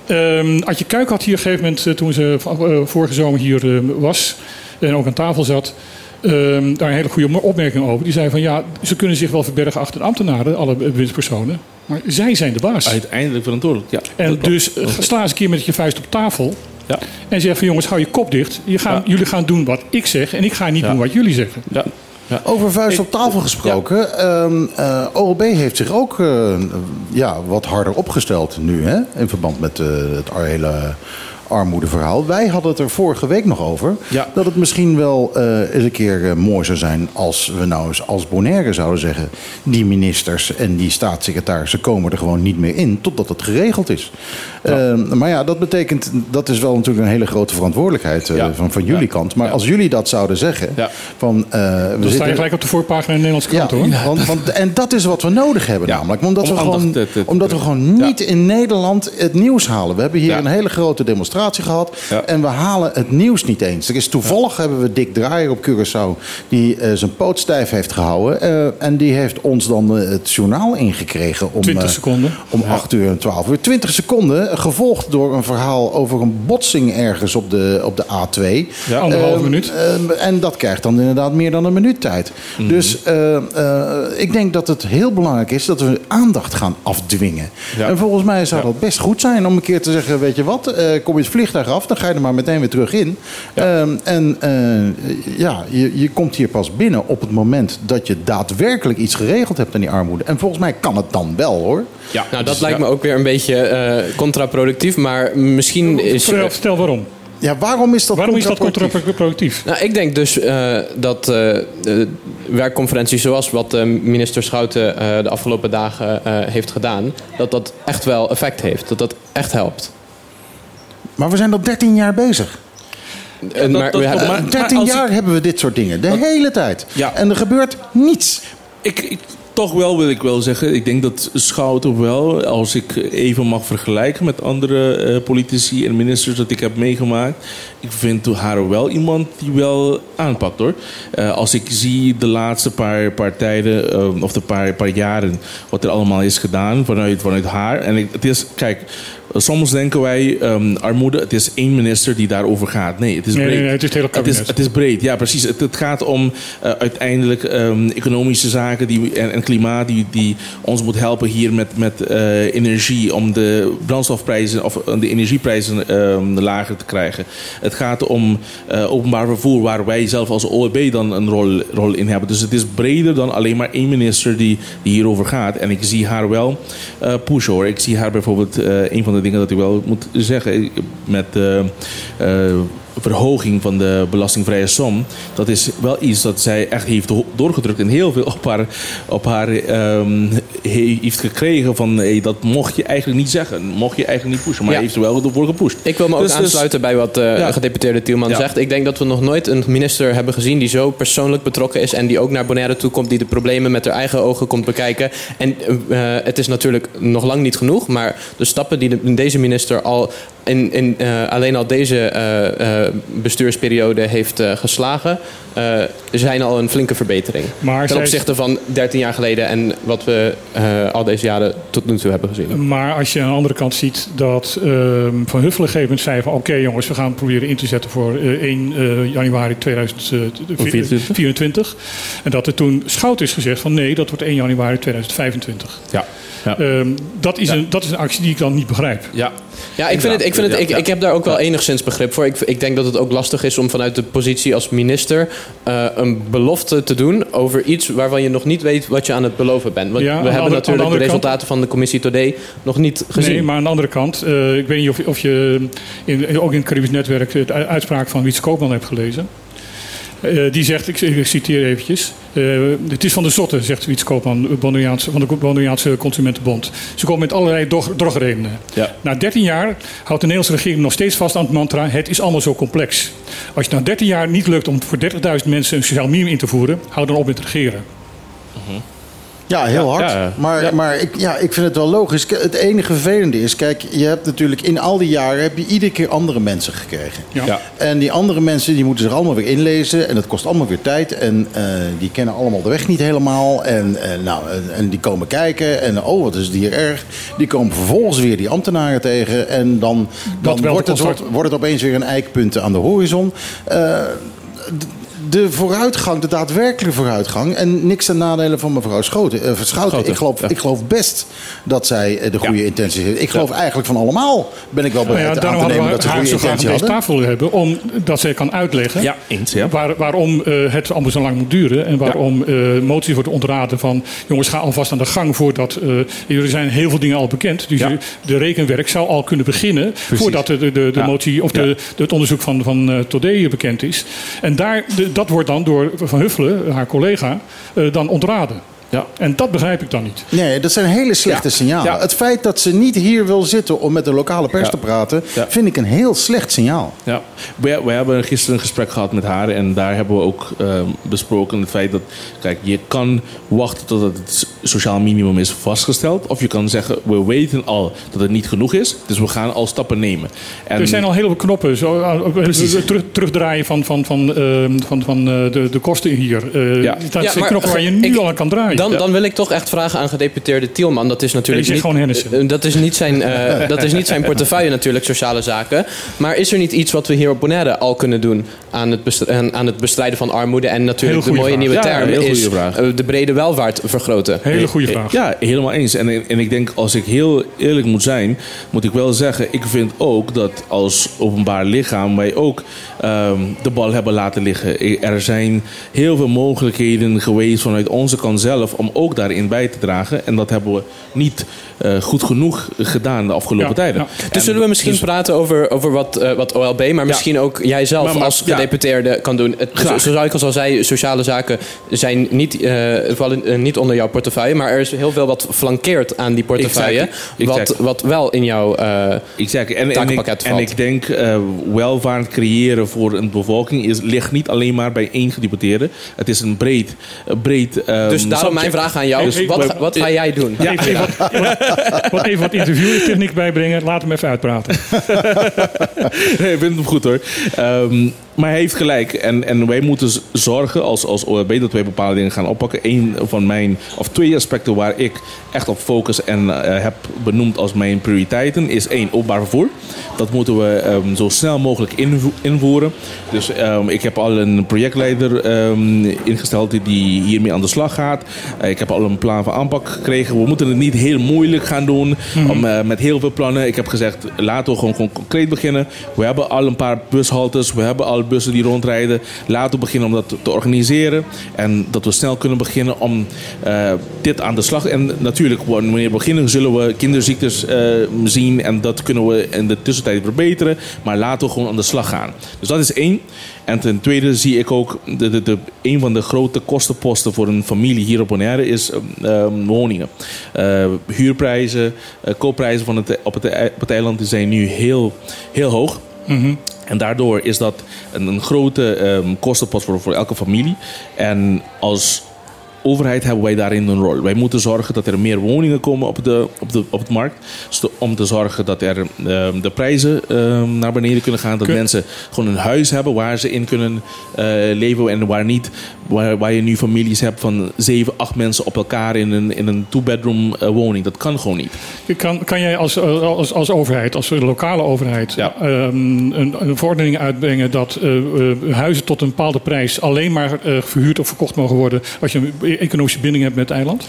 Ehm Adje Kuik had hier op een gegeven moment, eh, toen ze vorige zomer hier was. en ook aan tafel zat. Ehm, daar een hele goede opmerking over. Die zei van ja, ze kunnen zich wel verbergen achter de ambtenaren, alle bewindspersonen. Maar zij zijn de baas. Uiteindelijk verantwoordelijk. Ja, En dus eh, sla eens een keer met je vuist op tafel. Ja. En zeg van jongens, hou je kop dicht. Je gaan, Ja. Jullie gaan doen wat ik zeg en ik ga niet Ja. doen wat jullie zeggen. Ja. Ja. Over vuist op tafel gesproken, ehm, eh, OLB heeft zich ook eh, ja, wat harder opgesteld nu, hè? In verband met eh, het hele armoedeverhaal. Wij hadden het er vorige week nog over. Ja. Dat het misschien wel eh, eens een keer eh, mooi zou zijn als we nou eens als Bonaire zouden zeggen... die ministers en die staatssecretarissen komen er gewoon niet meer in totdat het geregeld is. Eh, maar ja, dat betekent, dat is wel natuurlijk een hele grote verantwoordelijkheid eh, Ja. van, van jullie kant. Maar als jullie dat zouden zeggen, van... we Dan sta je zitten- gelijk op de voorpagina in de Nederlandse krant, hoor. want, want, en dat is wat we nodig hebben namelijk. Omdat, om we gewoon, te- te- omdat we gewoon niet in Nederland het nieuws halen. We hebben hier een hele grote demonstratie gehad. Ja. En we halen het nieuws niet eens. Er is toevallig hebben we Dick Draaier op Curaçao. Die eh, zijn poot stijf heeft gehouden. eh, en die heeft ons dan eh, het journaal ingekregen. Om, 20 eh, seconden. om 8 uur en 12 uur. 20 seconden. Gevolgd door een verhaal over een botsing ergens op de, op de A2. Ja, anderhalve Eh, minuut. eh, en dat krijgt dan inderdaad meer dan een minuut tijd. Mhm. Dus ik denk dat het heel belangrijk is dat we aandacht gaan afdwingen. Ja. En volgens mij zou dat best goed zijn om een keer te zeggen: Weet je wat, kom je het vliegtuig af, dan ga je er maar meteen weer terug in. Ehm, en eh, ja, je, je komt hier pas binnen op het moment dat je daadwerkelijk iets geregeld hebt aan die armoede. En volgens mij kan het dan wel hoor. Ja, Nou, dat dus, lijkt ja. me ook weer een beetje eh, contraproductief. Maar misschien is... Vertel, waarom. Ja, waarom is dat Waarom is dat contraproductief? contraproductief? Nou, ik denk dus eh, dat eh, de werkconferentie zoals wat minister Schouten eh, de afgelopen dagen eh, heeft gedaan, dat dat echt wel effect heeft. Dat dat echt helpt. Maar we zijn al 13 jaar bezig. En maar dat we klopt, hebben- maar- 13 als jaar ik- hebben we dit soort dingen. De hele tijd. Ja. En er gebeurt niets. Ik, ik, toch wel wil ik wel zeggen, ik denk dat Schouten wel, als ik even mag vergelijken met andere eh, politici en ministers dat ik heb meegemaakt, ik vind haar wel iemand die wel aanpakt hoor. Eh, als ik zie de laatste paar, paar tijden, eh, of de paar, paar jaren, wat er allemaal is gedaan vanuit, vanuit haar. En ik, het is, kijk, soms denken wij, ehm, armoede, het is één minister die daarover gaat. Nee, het is breed. nee, nee, het is het hele Het is, kabinet. het is breed, ja precies. Het, het gaat om eh, uiteindelijk ehm, economische zaken die, en, en klimaat die, die ons moet helpen hier met, met eh, energie om de brandstofprijzen of eh, de energieprijzen ehm, lager te krijgen. Het gaat om openbaar vervoer waar wij zelf als OEB dan een rol, rol in hebben. Dus het is breder dan alleen maar één minister die, die hierover gaat. En ik zie haar wel pushen hoor. Ik zie haar bijvoorbeeld, een van de dingen dat ik wel moet zeggen, met eh, eh, verhoging van de belastingvrije som. Dat is wel iets dat zij echt heeft do- doorgedrukt en heel veel op haar, op haar ehm, he- heeft gekregen van hey, dat mocht je eigenlijk niet zeggen. Mocht je eigenlijk niet pushen. Maar Ja. heeft er wel ervoor gepusht. Ik wil me ook Dus- dus- aansluiten bij wat Ja. gedeputeerde Tielman Ja. zegt. Ik denk dat we nog nooit een minister hebben gezien die zo persoonlijk betrokken is. En die ook naar Bonaire toe komt, die de problemen met haar eigen ogen komt bekijken. En eh, het is natuurlijk nog lang niet genoeg. Maar de stappen die de- deze minister al in, in, eh, alleen al deze eh, eh, bestuursperiode heeft geslagen, zijn al een flinke verbetering. Maar Ten opzichte van 13 jaar geleden en wat we al deze jaren tot nu toe hebben gezien. Maar als je aan de andere kant ziet dat ehm, Van Huffelen gegeven zei van... oké jongens, we gaan proberen in te zetten voor eh, 1 eh, januari 2024. En dat er toen schout is gezegd van nee, dat wordt 1 januari 2025. Ja. Ja. Ehm, dat, is Ja. een, dat is een actie die ik dan niet begrijp. ja. Ja, ik, vind het, ik, vind het, ik, ik heb daar ook wel enigszins begrip voor. Ik, ik denk dat het ook lastig is om vanuit de positie als minister eh, een belofte te doen over iets waarvan je nog niet weet wat je aan het beloven bent. Want we hebben andere- aan de natuurlijk de kant- resultaten van de commissie Today nog niet gezien. Nee, maar aan de andere kant, eh, ik weet niet of, je- of je in, ook in het Caribisch Netwerk de uitspraak van Wiets Koopman hebt gelezen. Eh, die zegt, ik, ik citeer eventjes, eh, het is van de zotte, zegt Wiets Koopman van de Bonaireaanse Consumentenbond. Ze komen met allerlei drog- drogredenen. Ja. Na 13 jaar houdt de Nederlandse regering nog steeds vast aan het mantra, het is allemaal zo complex. Als het na 13 jaar niet lukt om voor 30.000 mensen een sociaal minimum in te voeren, hou dan op met regeren. Ja, heel hard. ja. Maar, Ja. maar ik, ja, ik vind het wel logisch. Het enige vervelende is, kijk, je hebt natuurlijk in al die jaren heb je iedere keer andere mensen gekregen. Ja. En die andere mensen die moeten zich allemaal weer inlezen. En dat kost allemaal weer tijd. En eh, die kennen allemaal de weg niet helemaal. En, eh, nou, en, en die komen kijken. En oh, wat is het hier erg. Die komen vervolgens weer die ambtenaren tegen. En dan, dan wordt, het, wordt, wordt het opeens weer een eikpunt aan de horizon. Eh, de vooruitgang, de daadwerkelijke vooruitgang. En niks ten nadele van mevrouw Schoten, eh, Schouten. Ik, geloof, ja. ik geloof best dat zij eh, de goede intenties heeft. Ik geloof eigenlijk van allemaal ben ik wel Nou bereid ja, aan daarom te nemen dat we ze goede zo graag intentie aan deze hadden. tafel hebben, omdat zij kan uitleggen Ja, eens, ja. waar, waarom eh, het allemaal zo lang moet duren. En waarom eh moties wordt ontraden van... jongens, ga alvast aan de gang voordat... eh er zijn heel veel dingen al bekend. Dus de rekenwerk zou al kunnen beginnen... voordat de, de, de, de Ja. motie of de, Ja. de- het onderzoek van, van eh Todé bekend is. En daar, de- dat wordt dan door Van Huffelen, haar collega, eh, dan ontraden. Ja. En dat begrijp ik dan niet. Nee, dat zijn hele slechte Ja. signalen. Ja. Het feit dat ze niet hier wil zitten om met de lokale pers Ja. te praten, Ja. vind ik een heel slecht signaal. Ja, we, we hebben gisteren een gesprek gehad met haar en daar hebben we ook ehm, besproken het feit dat, kijk, je kan wachten tot het sociaal minimum is vastgesteld, of je kan zeggen, we weten al dat het niet genoeg is, dus we gaan al stappen nemen. En, Er zijn al heel veel knoppen. Zo, eh, Precies. terug, terugdraaien van, van, van, eh, van, van eh, de, de kosten hier. Eh, Ja. Dat zijn knoppen waar je nu ik- al aan kan draaien. Dan, dan wil ik toch echt vragen aan gedeputeerde Tielman. Dat is natuurlijk niet, gewoon eh, dat is niet zijn, eh, dat is niet zijn portefeuille natuurlijk, sociale zaken. Maar is er niet iets wat we hier op Bonaire al kunnen doen aan het, aan het bestrijden van armoede? En natuurlijk de mooie nieuwe. Ja, term is vraag. eh, de brede welvaart vergroten. Hele goede vraag. Ja, helemaal eens. En, en ik denk, als ik heel eerlijk moet zijn, moet ik wel zeggen, ik vind ook dat als openbaar lichaam wij ook ehm, de bal hebben laten liggen. Er zijn heel veel mogelijkheden geweest vanuit onze kant zelf om ook daarin bij te dragen. En dat hebben we niet eh, goed genoeg gedaan de afgelopen Ja, tijden. ja. Dus zullen we misschien praten over, over wat, eh, wat OLB, maar misschien ook jij zelf Maar- maar- als ja. gedeputeerde kan doen. Het, zo, Graag. zoals ik al zei, sociale zaken zijn niet, eh, vallen niet onder jouw portefeuille, maar er is heel veel wat flankeert aan die portefeuille, Exactly. wat, Exactly. wat wel in jouw... eh, Exact. En, en, ik, en ik denk, eh welvaart creëren voor een bevolking is, ligt niet alleen maar bij één gedeputeerde. Het is een breed, breed ehm, dus daarom mijn vraag aan jou, Dus- wat, ga- wat ga jij doen? Even, even wat, wat, wat even wat interviewtechniek bijbrengen. Laat hem even uitpraten. Nee, ik vind hem goed hoor. Ehm, maar hij heeft gelijk. En, en wij moeten zorgen als, als OLB dat wij bepaalde dingen gaan oppakken. Eén van mijn, of twee aspecten waar ik echt op focus en eh, heb benoemd als mijn prioriteiten is één, openbaar vervoer. Dat moeten we ehm, zo snel mogelijk invo- invoeren. Dus ehm, ik heb al een projectleider ehm, ingesteld die- hiermee aan de slag gaat. Eh, ik heb al een plan van aanpak gekregen. We moeten het niet heel moeilijk gaan doen om, eh, met heel veel plannen. Ik heb gezegd, laten we gewoon, gewoon concreet beginnen. We hebben al een paar bushaltes. We hebben al bussen die rondrijden. Laten we beginnen om dat te- organiseren. En dat we snel kunnen beginnen om eh, dit aan de slag. En natuurlijk, wanneer we beginnen zullen we kinderziektes eh, zien. En dat kunnen we in de tussentijd verbeteren. Maar laten we gewoon aan de slag gaan. Dus dat is één. En ten tweede zie ik ook, de, de, de, een van de grote kostenposten voor een familie hier op Bonaire is ehm, ehm, woningen. Eh, huurprijzen, eh, koopprijzen van het, op, het, op het eiland zijn nu heel, heel hoog. En daardoor is dat een, een grote ehm, kostenpost voor, voor elke familie. En als overheid hebben wij daarin een rol. Wij moeten zorgen dat er meer woningen komen op de, op de, op het markt. Sto- Om te zorgen dat er ehm, de prijzen ehm, naar beneden kunnen gaan. Dat Kun- mensen gewoon een huis hebben waar ze in kunnen eh, leven. En waar niet, waar, waar je nu families hebt van zeven, acht mensen op elkaar in een, in een two-bedroom eh, woning. Dat kan gewoon niet. Kan, kan jij als, als, als overheid, als lokale overheid, Ja. ehm, een, een verordening uitbrengen dat eh, eh, huizen tot een bepaalde prijs alleen maar eh, verhuurd of verkocht mogen worden als je een economische binding hebt met het eiland?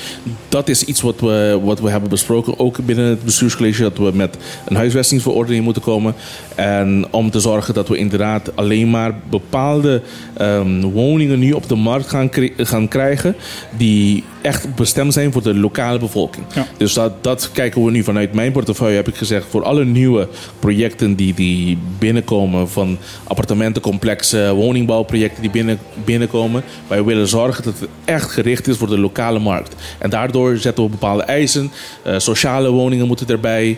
Dat is iets wat we, wat we hebben besproken, ook binnen het bestuurscollege, dat we met een huisvestingsverordening moeten komen. En om te zorgen dat we inderdaad alleen maar bepaalde ehm, woningen nu op de markt gaan, kri- gaan krijgen die echt bestemd zijn voor de lokale bevolking. Ja. Dus dat, dat kijken we nu vanuit mijn portefeuille, heb ik gezegd, voor alle nieuwe projecten die, die binnenkomen, van appartementencomplexen, woningbouwprojecten die binnen, binnenkomen. Wij willen zorgen dat het echt gericht is voor de lokale markt. En daardoor zetten we bepaalde eisen. Eh, sociale woningen moeten erbij,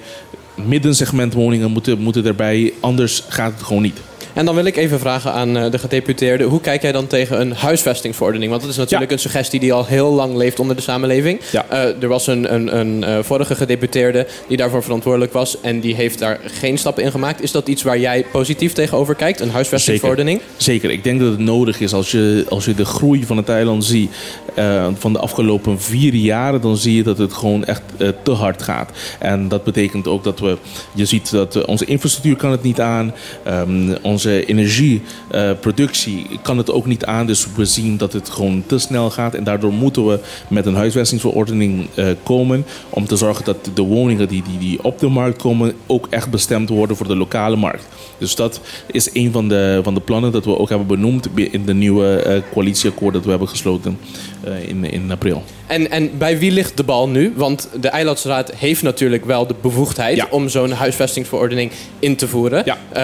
middensegmentwoningen moeten, moeten erbij, anders gaat het gewoon niet. En dan wil ik even vragen aan eh, de gedeputeerde. Hoe kijk jij dan tegen een huisvestingsverordening? Want dat is natuurlijk een suggestie die al heel lang leeft onder de samenleving. Ja. Eh, er was een, een, een eh, vorige gedeputeerde die daarvoor verantwoordelijk was. En die heeft daar geen stappen in gemaakt. Is dat iets waar jij positief tegenover kijkt? Een huisvestingsverordening? Zeker. Ik denk dat het nodig is als je, als je de groei van het eiland ziet. Eh, van de afgelopen vier jaren, dan zie je dat het gewoon echt eh, te hard gaat. En dat betekent ook dat we, je ziet dat eh, onze infrastructuur kan het niet aan, um, onze energieproductie kan het ook niet aan. Dus we zien dat het gewoon te snel gaat. En daardoor moeten we met een huisvestingsverordening komen om te zorgen dat de woningen die, die, die op de markt komen ook echt bestemd worden voor de lokale markt. Dus dat is een van de, van de plannen dat we ook hebben benoemd in de nieuwe coalitieakkoord dat we hebben gesloten in, in april. En, en bij wie ligt de bal nu? Want de Eilandsraad heeft natuurlijk wel de bevoegdheid Ja. om zo'n huisvestingsverordening in te voeren. Ja. Eh,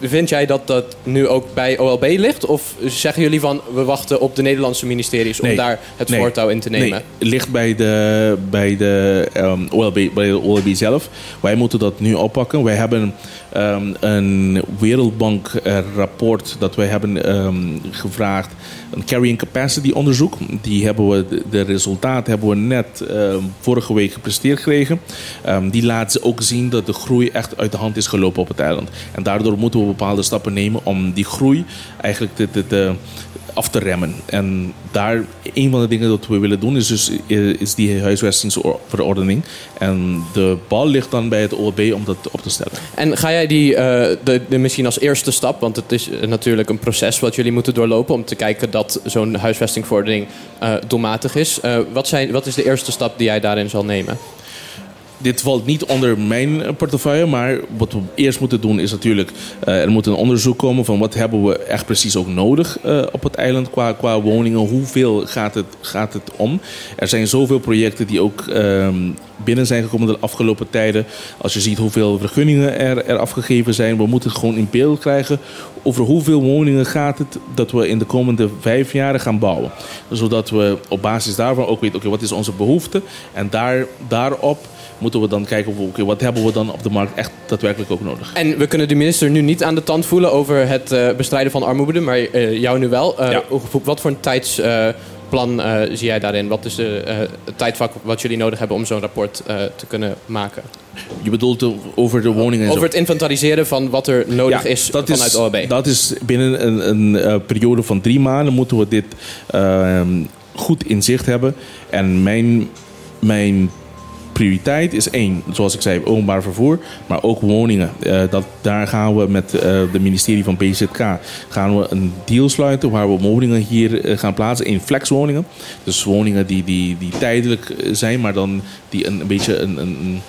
vind jij dat dat nu ook bij OLB ligt? Of zeggen jullie van we wachten op de Nederlandse ministeries om daar het Nee. voortouw in te nemen? Nee, het ligt bij de, bij de ehm, OLB, bij de OLB zelf. Wij moeten dat nu oppakken. Wij hebben ehm, een Wereldbank eh, rapport dat wij hebben ehm, gevraagd. Een carrying capacity onderzoek. Die hebben we, de, de resultaten hebben we net ehm, vorige week gepresteerd gekregen. Ehm, die laten ook zien dat de groei echt uit de hand is gelopen op het eiland. En daardoor moeten we bepaalde stappen nemen om die groei eigenlijk te- af te remmen. En daar, een van de dingen dat we willen doen is, dus, eh, is die huisvestingsverordening. En de bal ligt dan bij het OLB om dat op te stellen. En ga jij die eh, de, misschien als eerste stap, want het is eh, natuurlijk een proces wat jullie moeten doorlopen om te kijken dat zo'n huisvestingverordening eh doelmatig is. Wat, zijn, wat is de eerste stap die jij daarin zal nemen? Dit valt niet onder mijn eh, portefeuille, maar wat we eerst moeten doen is natuurlijk... eh, er moet een onderzoek komen van wat hebben we echt precies ook nodig eh, op het eiland qua, qua woningen. Hoeveel gaat het, gaat het om? Er zijn zoveel projecten die ook ehm, binnen zijn gekomen de afgelopen tijden. Als je ziet hoeveel vergunningen er, er afgegeven zijn. We moeten gewoon in beeld krijgen over hoeveel woningen gaat het dat we in de komende vijf jaren gaan bouwen. Zodat we op basis daarvan ook weten, oké, wat is onze behoefte? En daar, daarop moeten we dan kijken, oké, wat hebben we dan op de markt echt daadwerkelijk ook nodig? En we kunnen de minister nu niet aan de tand voelen over het eh, bestrijden van armoede, maar eh, jou nu wel. Ja. hoe- Wat voor een tijdsplan zie jij daarin? Wat is de, het tijdvak wat jullie nodig hebben om zo'n rapport te kunnen maken? Je bedoelt over de woningen en zo. Over het inventariseren van wat er nodig is vanuit OLB. Dat is binnen een, een periode van drie maanden moeten we dit ehm, goed in zicht hebben. En mijn, mijn prioriteit is één, zoals ik zei, openbaar vervoer, maar ook woningen. Eh, dat, daar gaan we met eh de ministerie van BZK gaan we een deal sluiten waar we woningen hier eh, gaan plaatsen in flexwoningen. Dus woningen die, die, die tijdelijk zijn, maar dan die een, beetje een, een, een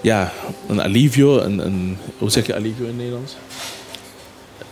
ja, een alivio, een, een, hoe zeg je alivio in het Nederlands?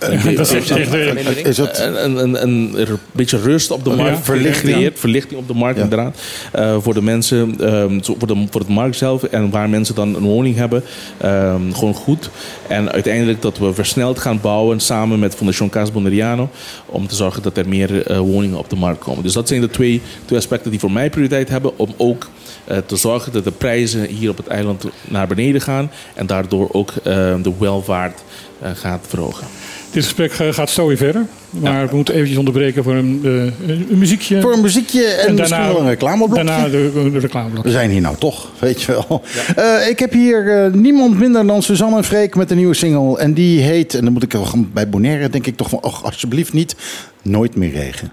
Dat is echt, eh, Is het, een, een, een, een beetje rust op de Oh, markt ja. Verlichting. creëert. Verlichting op de markt, Ja. inderdaad. Eh, voor de mensen, ehm, zo- voor, de, voor het markt zelf. En waar mensen dan een woning hebben. ehm, gewoon goed. En uiteindelijk dat we versneld gaan bouwen samen met Fondation Cas Boneriano. Om te zorgen dat er meer eh, woningen op de markt komen. Dus dat zijn de twee, twee aspecten die voor mij prioriteit hebben. Om ook eh, te zorgen dat de prijzen hier op het eiland naar beneden gaan. En daardoor ook eh, de welvaart eh, gaat verhogen. Dit gesprek eh, gaat zo weer verder. Maar we moeten eventjes onderbreken voor een, eh, een muziekje. voor een muziekje en, misschien wel een reclameblokje. Daarna de, de reclameblok. We zijn hier nou toch, weet je wel. Eh, ik heb hier niemand minder dan Suzanne en Freek met een nieuwe single. En die heet, en dan moet ik bij Bonaire denk ik toch van... Och, alsjeblieft niet, Nooit meer regen.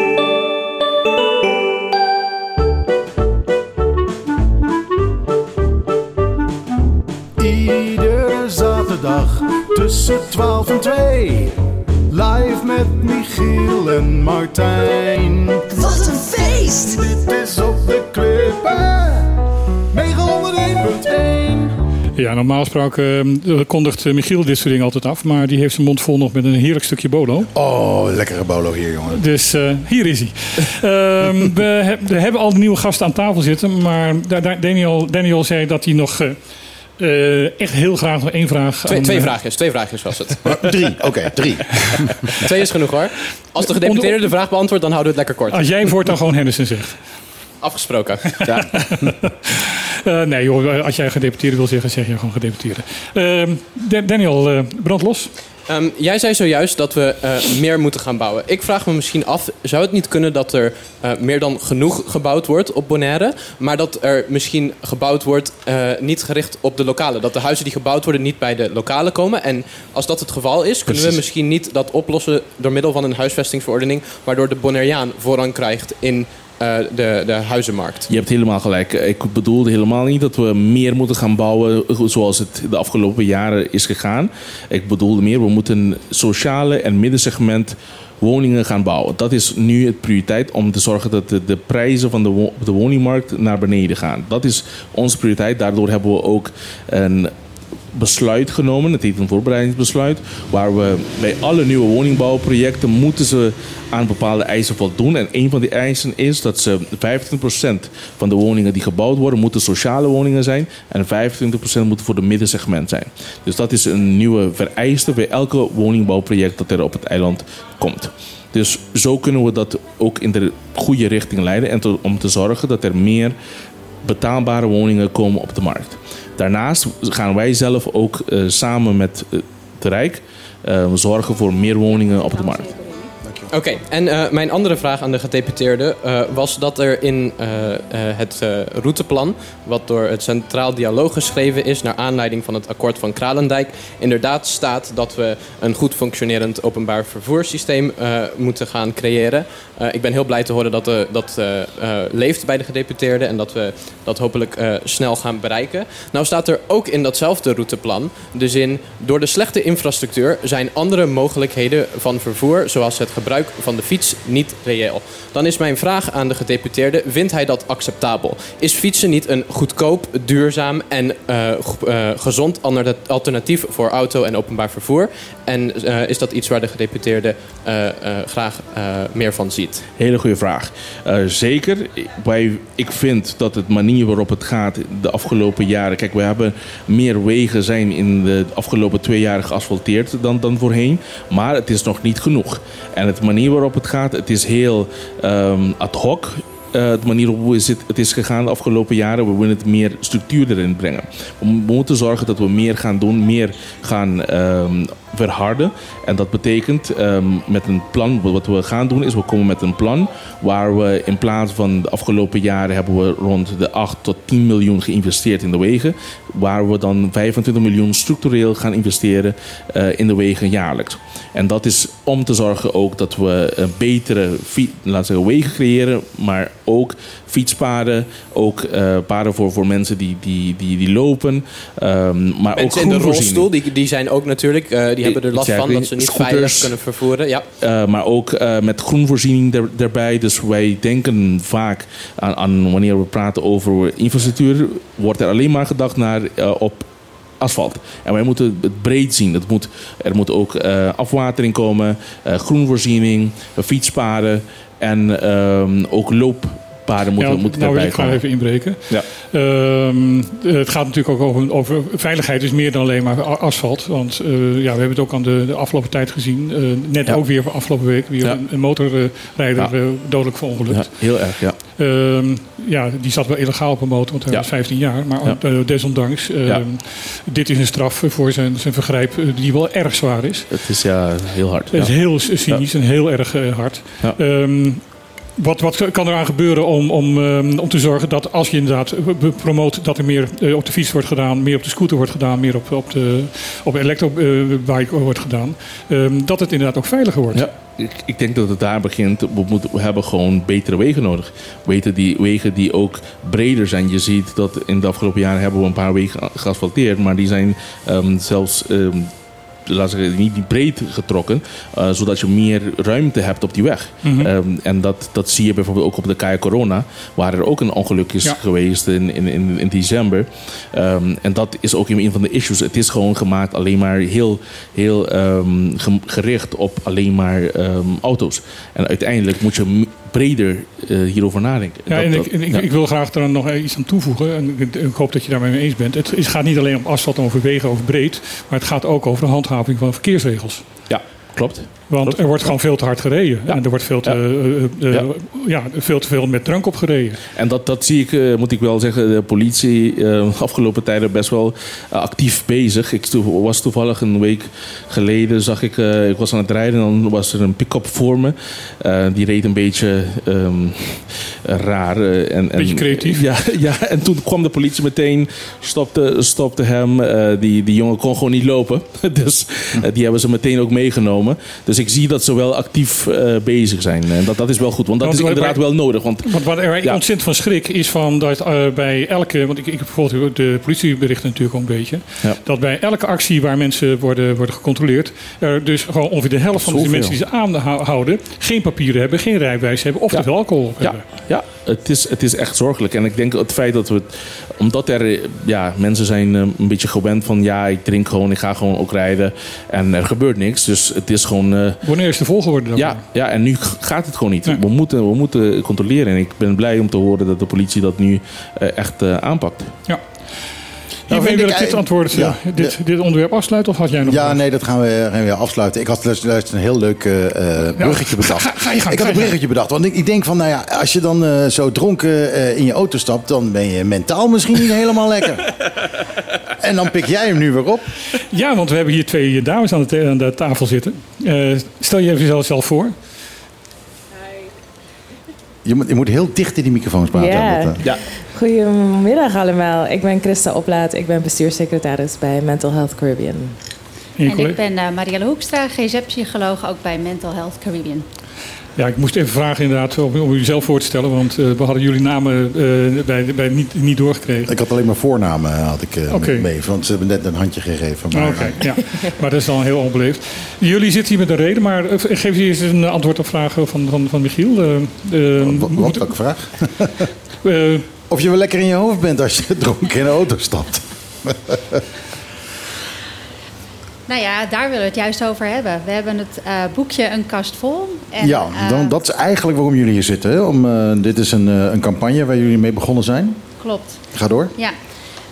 Tussen 12 en 2. Live met Michiel en Martijn. Wat een feest! Dit is op de klippen. 901.1. Ja, normaal gesproken eh, kondigt eh, Michiel dit soort dingen altijd af. Maar die heeft zijn mond vol nog met een heerlijk stukje bolo. Oh, lekkere bolo hier, jongen. Dus eh, hier is hij. Ehm, we, we hebben al de nieuwe gasten aan tafel zitten. Maar da- da- Daniel, Daniel zei dat hij nog eh, echt heel graag nog één vraag... Twee, aan, twee eh, vraagjes, twee vraagjes was het. Drie, oké, drie. Twee is genoeg hoor. Als de gedeputeerde de vraag beantwoordt, dan houden we het lekker kort. Als jij voortaan gewoon Henderson zegt. Afgesproken. Ja. Eh, nee joh, als jij gedeputeerde wil zeggen, zeg je gewoon gedeputeerde. Ehm, Da- Daniel, eh, brand los. Ehm, jij zei zojuist dat we eh, meer moeten gaan bouwen. Ik vraag me misschien af, zou het niet kunnen dat er eh, meer dan genoeg gebouwd wordt op Bonaire, maar dat er misschien gebouwd wordt eh, niet gericht op de lokalen? Dat de huizen die gebouwd worden niet bij de lokalen komen? En als dat het geval is, kunnen we misschien niet dat oplossen door middel van een huisvestingsverordening, waardoor de Bonaireaan voorrang krijgt in de, de huizenmarkt? Je hebt helemaal gelijk. Ik bedoelde helemaal niet dat we meer moeten gaan bouwen zoals het de afgelopen jaren is gegaan. Ik bedoelde meer, we moeten sociale en middensegment woningen gaan bouwen. Dat is nu het prioriteit om te zorgen dat de, prijzen van de, de woningmarkt naar beneden gaan. Dat is onze prioriteit. Daardoor hebben we ook een besluit genomen. Het heet een voorbereidingsbesluit. Waar we bij alle nieuwe woningbouwprojecten moeten ze aan bepaalde eisen voldoen. En een van die eisen is dat ze 25% van de woningen die gebouwd worden, moeten sociale woningen zijn. En 25% moeten voor de middensegment zijn. Dus dat is een nieuwe vereiste bij elke woningbouwproject dat er op het eiland komt. Dus zo kunnen we dat ook in de goede richting leiden. En om te zorgen dat er meer betaalbare woningen komen op de markt. Daarnaast gaan wij zelf ook eh, samen met eh, het Rijk eh, zorgen voor meer woningen op de markt. Oké, en eh, mijn andere vraag aan de gedeputeerde eh, was dat er in eh, het routeplan, wat door het Centraal Dialoog geschreven is naar aanleiding van het akkoord van Kralendijk, inderdaad staat dat we een goed functionerend openbaar vervoerssysteem moeten gaan creëren. Ik ben heel blij te horen dat dat leeft bij de gedeputeerde en dat we dat hopelijk snel gaan bereiken. Nou staat er ook in datzelfde routeplan de zin: door de slechte infrastructuur zijn andere mogelijkheden van vervoer, zoals het gebruik van de fiets, niet reëel. Dan is mijn vraag aan de gedeputeerde: vindt hij dat acceptabel? Is fietsen niet een goedkoop, duurzaam en eh, eh, gezond alternatief voor auto en openbaar vervoer? En eh, is dat iets waar de gedeputeerde graag meer van ziet? Hele goede vraag. Zeker. Wij, ik vind dat het manier waarop het gaat de afgelopen jaren. Kijk, we hebben meer wegen zijn in de afgelopen twee jaar geasfalteerd dan, dan voorheen. Maar het is nog niet genoeg. En het manier waarop het gaat, het is heel ehm, ad hoc. Eh, de manier waarop het, het is gegaan de afgelopen jaren. We willen het meer structuur erin brengen. We moeten zorgen dat we meer gaan doen, meer gaan ehm, verharden. En dat betekent ehm, met een plan, wat we gaan doen is we komen met een plan waar we in plaats van de afgelopen jaren hebben we rond de 8 tot 10 miljoen geïnvesteerd in de wegen. Waar we dan 25 miljoen structureel gaan investeren eh, in de wegen jaarlijks. En dat is om te zorgen ook dat we een betere fi- laten zeggen, wegen creëren, maar ook fietspaden, ook eh, paden voor, voor mensen die, die, die, die lopen. ehm, maar ook Mensen in de rolstoel, die, die zijn ook natuurlijk, eh, die hebben er last van dat ze niet Scooters. veilig kunnen vervoeren. Ja. Uh, maar ook uh, met groenvoorziening er, erbij. Dus wij denken vaak aan, aan wanneer we praten over infrastructuur, wordt er alleen maar gedacht naar uh, op asfalt. En wij moeten het breed zien. Het moet, er moet ook afwatering komen, groenvoorziening, fietspaden en um, ook looppaden moeten, ja, moeten nou wil erbij ik komen. even inbreken. Ja. Um, het gaat natuurlijk ook over, over, veiligheid is meer dan alleen maar asfalt. Want uh, ja, we hebben het ook aan de, de afgelopen tijd gezien. Uh, net Ja. ook weer afgelopen week weer een, een motorrijder uh, dodelijk verongelukt. Ja, heel erg, ja. Um, ja, die zat wel illegaal op een motor, want hij was 15 jaar. Maar desondanks, Ja. dit is een straf voor zijn, zijn vergrijp die wel erg zwaar is. Het is ja, heel hard. Het is heel cynisch en heel erg hard. Um, wat, wat kan eraan gebeuren om, om, um, om te zorgen dat als je inderdaad promoot dat er meer uh, op de fiets wordt gedaan, meer op de scooter wordt gedaan, meer op, op de op elektrobike wordt gedaan, um, dat het inderdaad ook veiliger wordt? Ja, ik, ik denk dat het daar begint. We, moeten, hebben gewoon betere wegen nodig. Weten die, wegen die ook breder zijn. Je ziet dat in de afgelopen jaren hebben we een paar wegen geasfalteerd, maar die zijn um, zelfs. We zeggen, niet die breed getrokken, uh, zodat je meer ruimte hebt op die weg. Mhm. Mm -hmm. um, en dat, dat zie je bijvoorbeeld ook op de Kaya Corona, waar er ook een ongeluk is Ja. geweest in, in, in, in december. Um, en dat is ook een van de issues. Het is gewoon gemaakt alleen maar heel, heel um, gericht op alleen maar auto's. En uiteindelijk moet je breder uh, hierover nadenken. Ja, Dat- en, dat- ik, ik, ja. ik wil graag er nog iets aan toevoegen. En ik, ik hoop dat je daarmee eens bent. Het, is- gaat niet alleen om asfalt en over wegen, over breed. Maar het gaat ook over de handhaving van verkeersregels. ja, klopt. Want Klopt. er wordt gewoon veel te hard gereden. Ja. En er wordt veel te, Ja. eh, eh, Ja. ja, veel te veel met drank op gereden. En dat, dat zie ik, eh, moet ik wel zeggen, de politie afgelopen tijden best wel eh, actief bezig. Ik was toevallig een week geleden, zag ik, eh, ik was aan het rijden en dan was er een pick-up voor me. Eh, die reed een beetje ehm, raar. eh, en, en, Beetje creatief. Ja, ja, en toen kwam de politie meteen, stopte, stopte hem. Eh, die, die jongen kon gewoon niet lopen. dus eh, die hebben ze meteen ook meegenomen. Dus ik zie dat ze wel actief eh, bezig zijn. En dat, dat is wel goed, want dat Want is inderdaad wel nodig. Want Want waar er Ja. ontzettend van schrik is van dat eh, bij elke. Want ik, ik heb bijvoorbeeld de politieberichten natuurlijk ook een beetje. Ja. Dat bij elke actie waar mensen worden, worden gecontroleerd. er dus gewoon ongeveer de helft van de mensen die ze aanhouden. geen papieren hebben, geen rijbewijs hebben. of Ja. te veel alcohol hebben. ja het, is, het is echt zorgelijk. En ik denk het feit dat we. Omdat er. eh, Ja, mensen zijn eh, een beetje gewend van. Ja, ik drink gewoon, ik ga gewoon ook rijden. En er gebeurt niks. Dus het is gewoon. eh, Wanneer is de volgorde dan? ja, ja, en nu gaat het gewoon niet. Nee. We, moeten, we moeten controleren. En ik ben blij om te horen dat de politie dat nu echt aanpakt. ja. Nou, vind wil ik ik dit antwoord, Ja, eh, dit, dit onderwerp afsluiten? Of had jij nog Ja, wat? nee, dat gaan we, gaan we weer afsluiten. Ik had luister, luister, een heel leuk eh, eh, bruggetje bedacht. ga- ga je gang, ik ga had een je bruggetje bedacht. Want ik, ik denk van, nou ja, als je dan eh, zo dronken eh, in je auto stapt... dan ben je mentaal misschien niet helemaal lekker. En dan pik jij hem nu weer op. Ja, want we hebben hier twee dames aan de, aan de tafel zitten. Eh, stel je even jezelf zelf voor. Je moet, je moet heel dicht in die microfoons praten. Ja. Dat, eh, Ja, Goedemiddag allemaal. Ik ben Christa Oplaat. Ik ben bestuurssecretaris bij Mental Health Caribbean. En je ik ben uh, Marielle Hoekstra, GZ-psycholoog, ook bij Mental Health Caribbean. Ja, ik moest even vragen inderdaad om, om u zelf voor te stellen. Want eh, we hadden jullie namen eh, bij, bij niet, niet doorgekregen. ik had alleen maar voornamen had ik, eh, mee. Want ze hebben net een handje gegeven. Maar, Oké, ja. Maar dat is dan heel onbeleefd. Jullie zitten hier met een reden, maar geef eens eens een antwoord op vragen van, van, van Michiel. Wat, wat, moet- welke vraag? Of je wel lekker in je hoofd bent als je dronken in de auto stapt. Nou ja, daar willen we het juist over hebben. We hebben het eh, boekje Een kast vol. En, ja, eh, dan, dat is eigenlijk waarom jullie hier zitten. Hè? Om, eh, dit is een, een campagne waar jullie mee begonnen zijn. Klopt, Ga door. ja.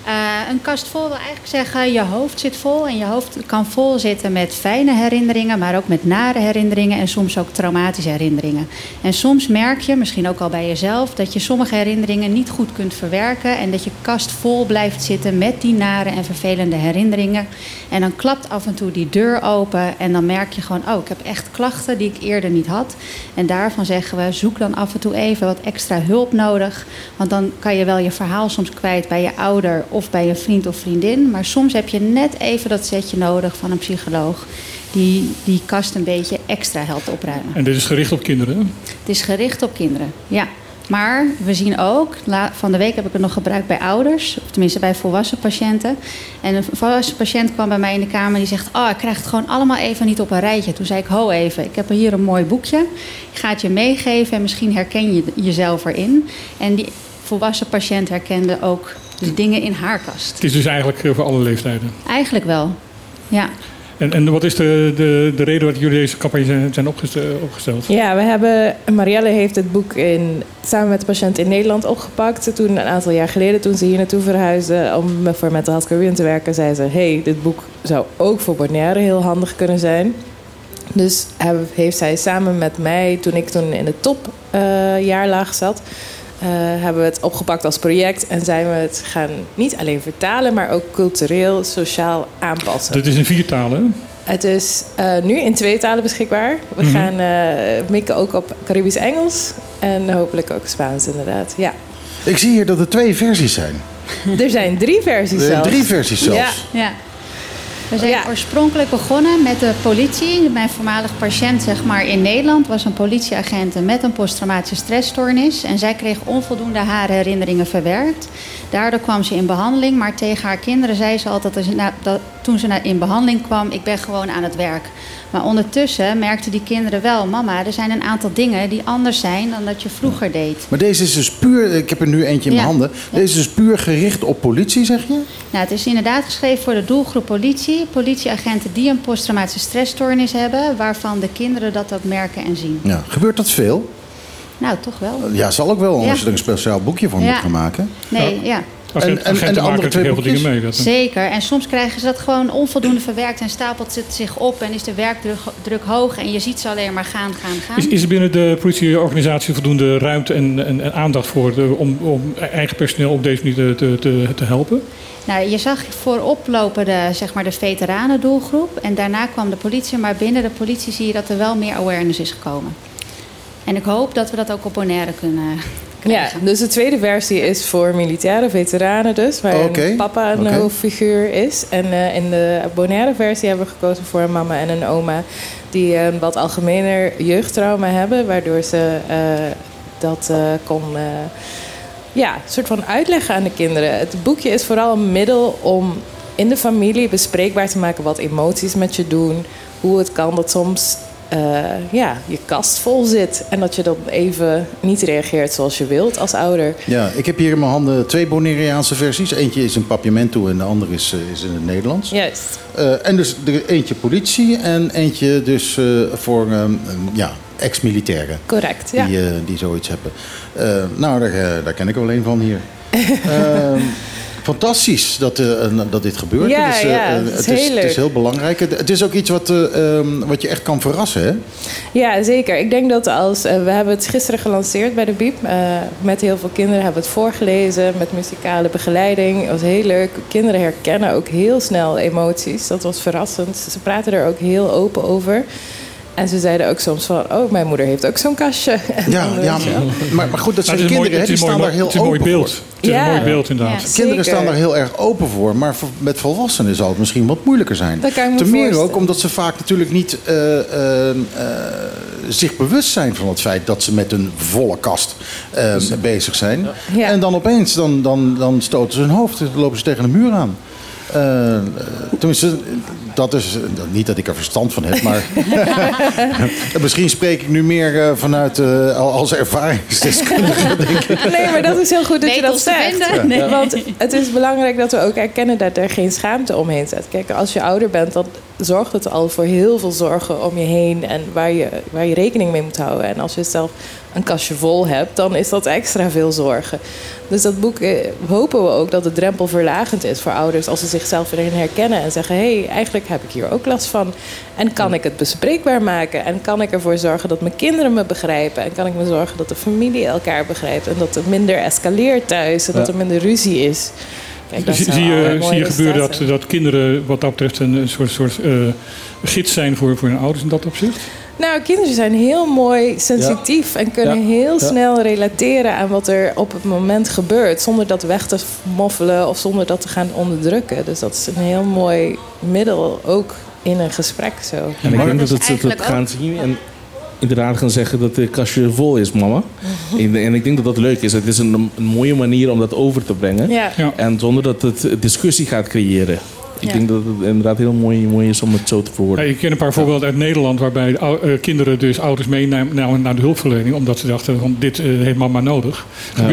Eh, een kast vol wil eigenlijk zeggen, je hoofd zit vol. En je hoofd kan vol zitten met fijne herinneringen, maar ook met nare herinneringen en soms ook traumatische herinneringen. En soms merk je, misschien ook al bij jezelf, dat je sommige herinneringen niet goed kunt verwerken. En dat je kast vol blijft zitten met die nare en vervelende herinneringen. En dan klapt af en toe die deur open en dan merk je gewoon, oh, ik heb echt klachten die ik eerder niet had. En daarvan zeggen we, zoek dan af en toe even wat extra hulp nodig. Want dan kan je wel je verhaal soms kwijt bij je ouder of bij een vriend of vriendin. Maar soms heb je net even dat setje nodig van een psycholoog die die kast een beetje extra helpt opruimen. en dit is gericht op kinderen. Het is gericht op kinderen, ja. Maar we zien ook, van de week heb ik het nog gebruikt bij ouders, of tenminste bij volwassen patiënten. En een volwassen patiënt kwam bij mij in de kamer die zegt: Oh, ik krijg het gewoon allemaal even niet op een rijtje. Toen zei ik: Ho even, ik heb hier een mooi boekje. Ik ga het je meegeven en misschien herken je jezelf erin. En die volwassen patiënt herkende ook de dingen in haar kast. Het is dus eigenlijk eh, voor alle leeftijden. Eigenlijk wel, ja. En, en wat is de, de, de reden dat jullie deze campagne zijn, zijn opgest- opgesteld? Ja, we hebben, Marielle heeft het boek in, samen met de patiënt in Nederland opgepakt. Toen een aantal jaar geleden, toen ze hier naartoe verhuisde om voor Mental Health Caribbean te werken, zei ze: hey, dit boek zou ook voor Bonaire heel handig kunnen zijn. Dus heb- heeft zij samen met mij, toen ik toen in de topjaarlaag zat, eh, hebben we het opgepakt als project en zijn we het gaan niet alleen vertalen, maar ook cultureel, sociaal aanpassen. Dat is in vier talen. Het is eh, nu in twee talen beschikbaar. We Mhm. gaan eh, mikken ook op Caribisch-Engels en hopelijk ook Spaans inderdaad. Ja. Ik zie hier dat er twee versies zijn. Er zijn drie versies Er zelfs. drie versies zelfs. Ja. Ja. We zijn oorspronkelijk begonnen met de politie. Mijn voormalig patiënt zeg maar, in Nederland was een politieagent met een posttraumatische stressstoornis. En zij kreeg onvoldoende haar herinneringen verwerkt. Daardoor kwam ze in behandeling. Maar tegen haar kinderen zei ze altijd dat, toen ze in behandeling kwam... ik ben gewoon aan het werk. Maar ondertussen merkten die kinderen wel... mama, er zijn een aantal dingen die anders zijn dan dat je vroeger deed. Maar deze is dus puur, ik heb er nu eentje in Ja. mijn handen. Deze is dus puur gericht op politie, zeg je? Nou, het is inderdaad geschreven voor de doelgroep politie. Politieagenten die een posttraumatische stressstoornis hebben... waarvan de kinderen dat ook merken en zien. Ja. Gebeurt dat veel? Nou, toch wel. Ja, zal ook wel, anders Ja. je er een speciaal boekje voor Ja. moet gaan maken. Nee, ja. Maken natuurlijk heel veel dingen mee. Dat, Zeker. En soms krijgen ze dat gewoon onvoldoende verwerkt... en stapelt het zich op en is de werkdruk druk hoog... en je ziet ze alleen maar gaan, gaan, gaan. Is, is er binnen de politieorganisatie voldoende ruimte en, en, en aandacht voor de, om, om eigen personeel op deze manier te, te, te helpen? Nou, je zag voorop lopen de, zeg maar de veteranendoelgroep... en daarna kwam de politie. Maar binnen de politie zie je dat er wel meer awareness is gekomen. En ik hoop dat we dat ook op Bonaire kunnen Ja, dus de tweede versie is voor militaire veteranen dus, waar een papa een hoofdfiguur is. En eh, in de Bonaire versie hebben we gekozen voor een mama en een oma die een wat algemener jeugdtrauma hebben, waardoor ze eh, dat eh, kon eh, ja, soort van uitleggen aan de kinderen. Het boekje is vooral een middel om in de familie bespreekbaar te maken wat emoties met je doen, hoe het kan dat soms eh, ja, je kast vol zit en dat je dan even niet reageert zoals je wilt als ouder. Ja, ik heb hier in mijn handen twee Bonaireaanse versies. Eentje is in Papiamento en de andere is, eh, is in het Nederlands. Juist. Eh, en dus eentje politie en eentje dus voor ehm, ehm, ja, ex-militairen. Correct, ja. Die, die zoiets hebben. Nou, daar, daar ken ik wel een van hier. Fantastisch dat, eh, dat dit gebeurt. Ja, het, is, eh, ja, eh, het is het, heel is, het is heel belangrijk. Het, het is ook iets wat, eh, ehm, wat je echt kan verrassen, hè? Ja, zeker. Ik denk dat als... we hebben het gisteren gelanceerd bij de Biep. met heel veel kinderen hebben we het voorgelezen. Met muzikale begeleiding. Het was heel leuk. Kinderen herkennen ook heel snel emoties. Dat was verrassend. Ze praten er ook heel open over. En ze zeiden ook soms van... Oh, mijn moeder heeft ook zo'n kastje. En Ja, ja maar, maar goed, dat zijn kinderen, mooi- die het is een staan mooi- daar heel het is een mooi open beeld. voor. Het is een mooi beeld, inderdaad. Ja, Kinderen staan daar heel erg open voor, maar voor- met volwassenen zal het misschien wat moeilijker zijn. Dat kan ik me Ten meer ook omdat ze vaak natuurlijk niet eh, eh, eh, zich bewust zijn van het feit dat ze met een volle kast eh, bezig zijn. Ja. En dan opeens dan, dan, dan stoten ze hun hoofd, dan lopen ze tegen een muur aan. Eh, eh, tenminste, dat is eh, niet dat ik er verstand van heb, maar misschien spreek ik nu meer vanuit eh, al- als ervaringsdeskundige. denk ik. Nee, maar dat is heel goed dat je dat zegt. Nee. Want het is belangrijk dat we ook erkennen dat er geen schaamte omheen zit. Kijk, als je ouder bent, dan zorgt het al voor heel veel zorgen om je heen en waar je, waar je rekening mee moet houden. En als je zelf een kastje vol hebt, dan is dat extra veel zorgen. Dus dat boek eh, hopen we ook dat de drempel verlagend is voor ouders als ze zichzelf erin herkennen en zeggen: hé, hey, eigenlijk heb ik hier ook last van. En kan ik het bespreekbaar maken? En kan ik ervoor zorgen dat mijn kinderen me begrijpen? En kan ik me zorgen dat de familie elkaar begrijpt? En dat er minder escaleert thuis en dat er minder ruzie is. Kijk, dat Zie, je, mooie zie je gebeuren dat, dat kinderen wat dat betreft een, een soort, soort eh, gids zijn voor, voor hun ouders in dat opzicht? Nou, kinderen zijn heel mooi sensitief en kunnen Ja. heel Ja. snel relateren aan wat er op het moment gebeurt. Zonder dat weg te moffelen of zonder dat te gaan onderdrukken. Dus dat is een heel mooi middel, ook in een gesprek zo. En ik denk dat Dus het, dat het eigenlijk gaan zien. En inderdaad gaan zeggen dat de kastje vol is, mama. en, en ik denk dat dat leuk is. Het is een, een mooie manier om dat over te brengen. Ja. Ja. En zonder dat het discussie gaat creëren. Ik Ja. denk dat het inderdaad heel mooi, mooi is om het zo te Ja, verwoorden. ik ken een paar voorbeelden uit Nederland waarbij ou- eh, kinderen dus ouders meenamen naar de hulpverlening. Omdat ze dachten, van, dit eh, heeft mama nodig.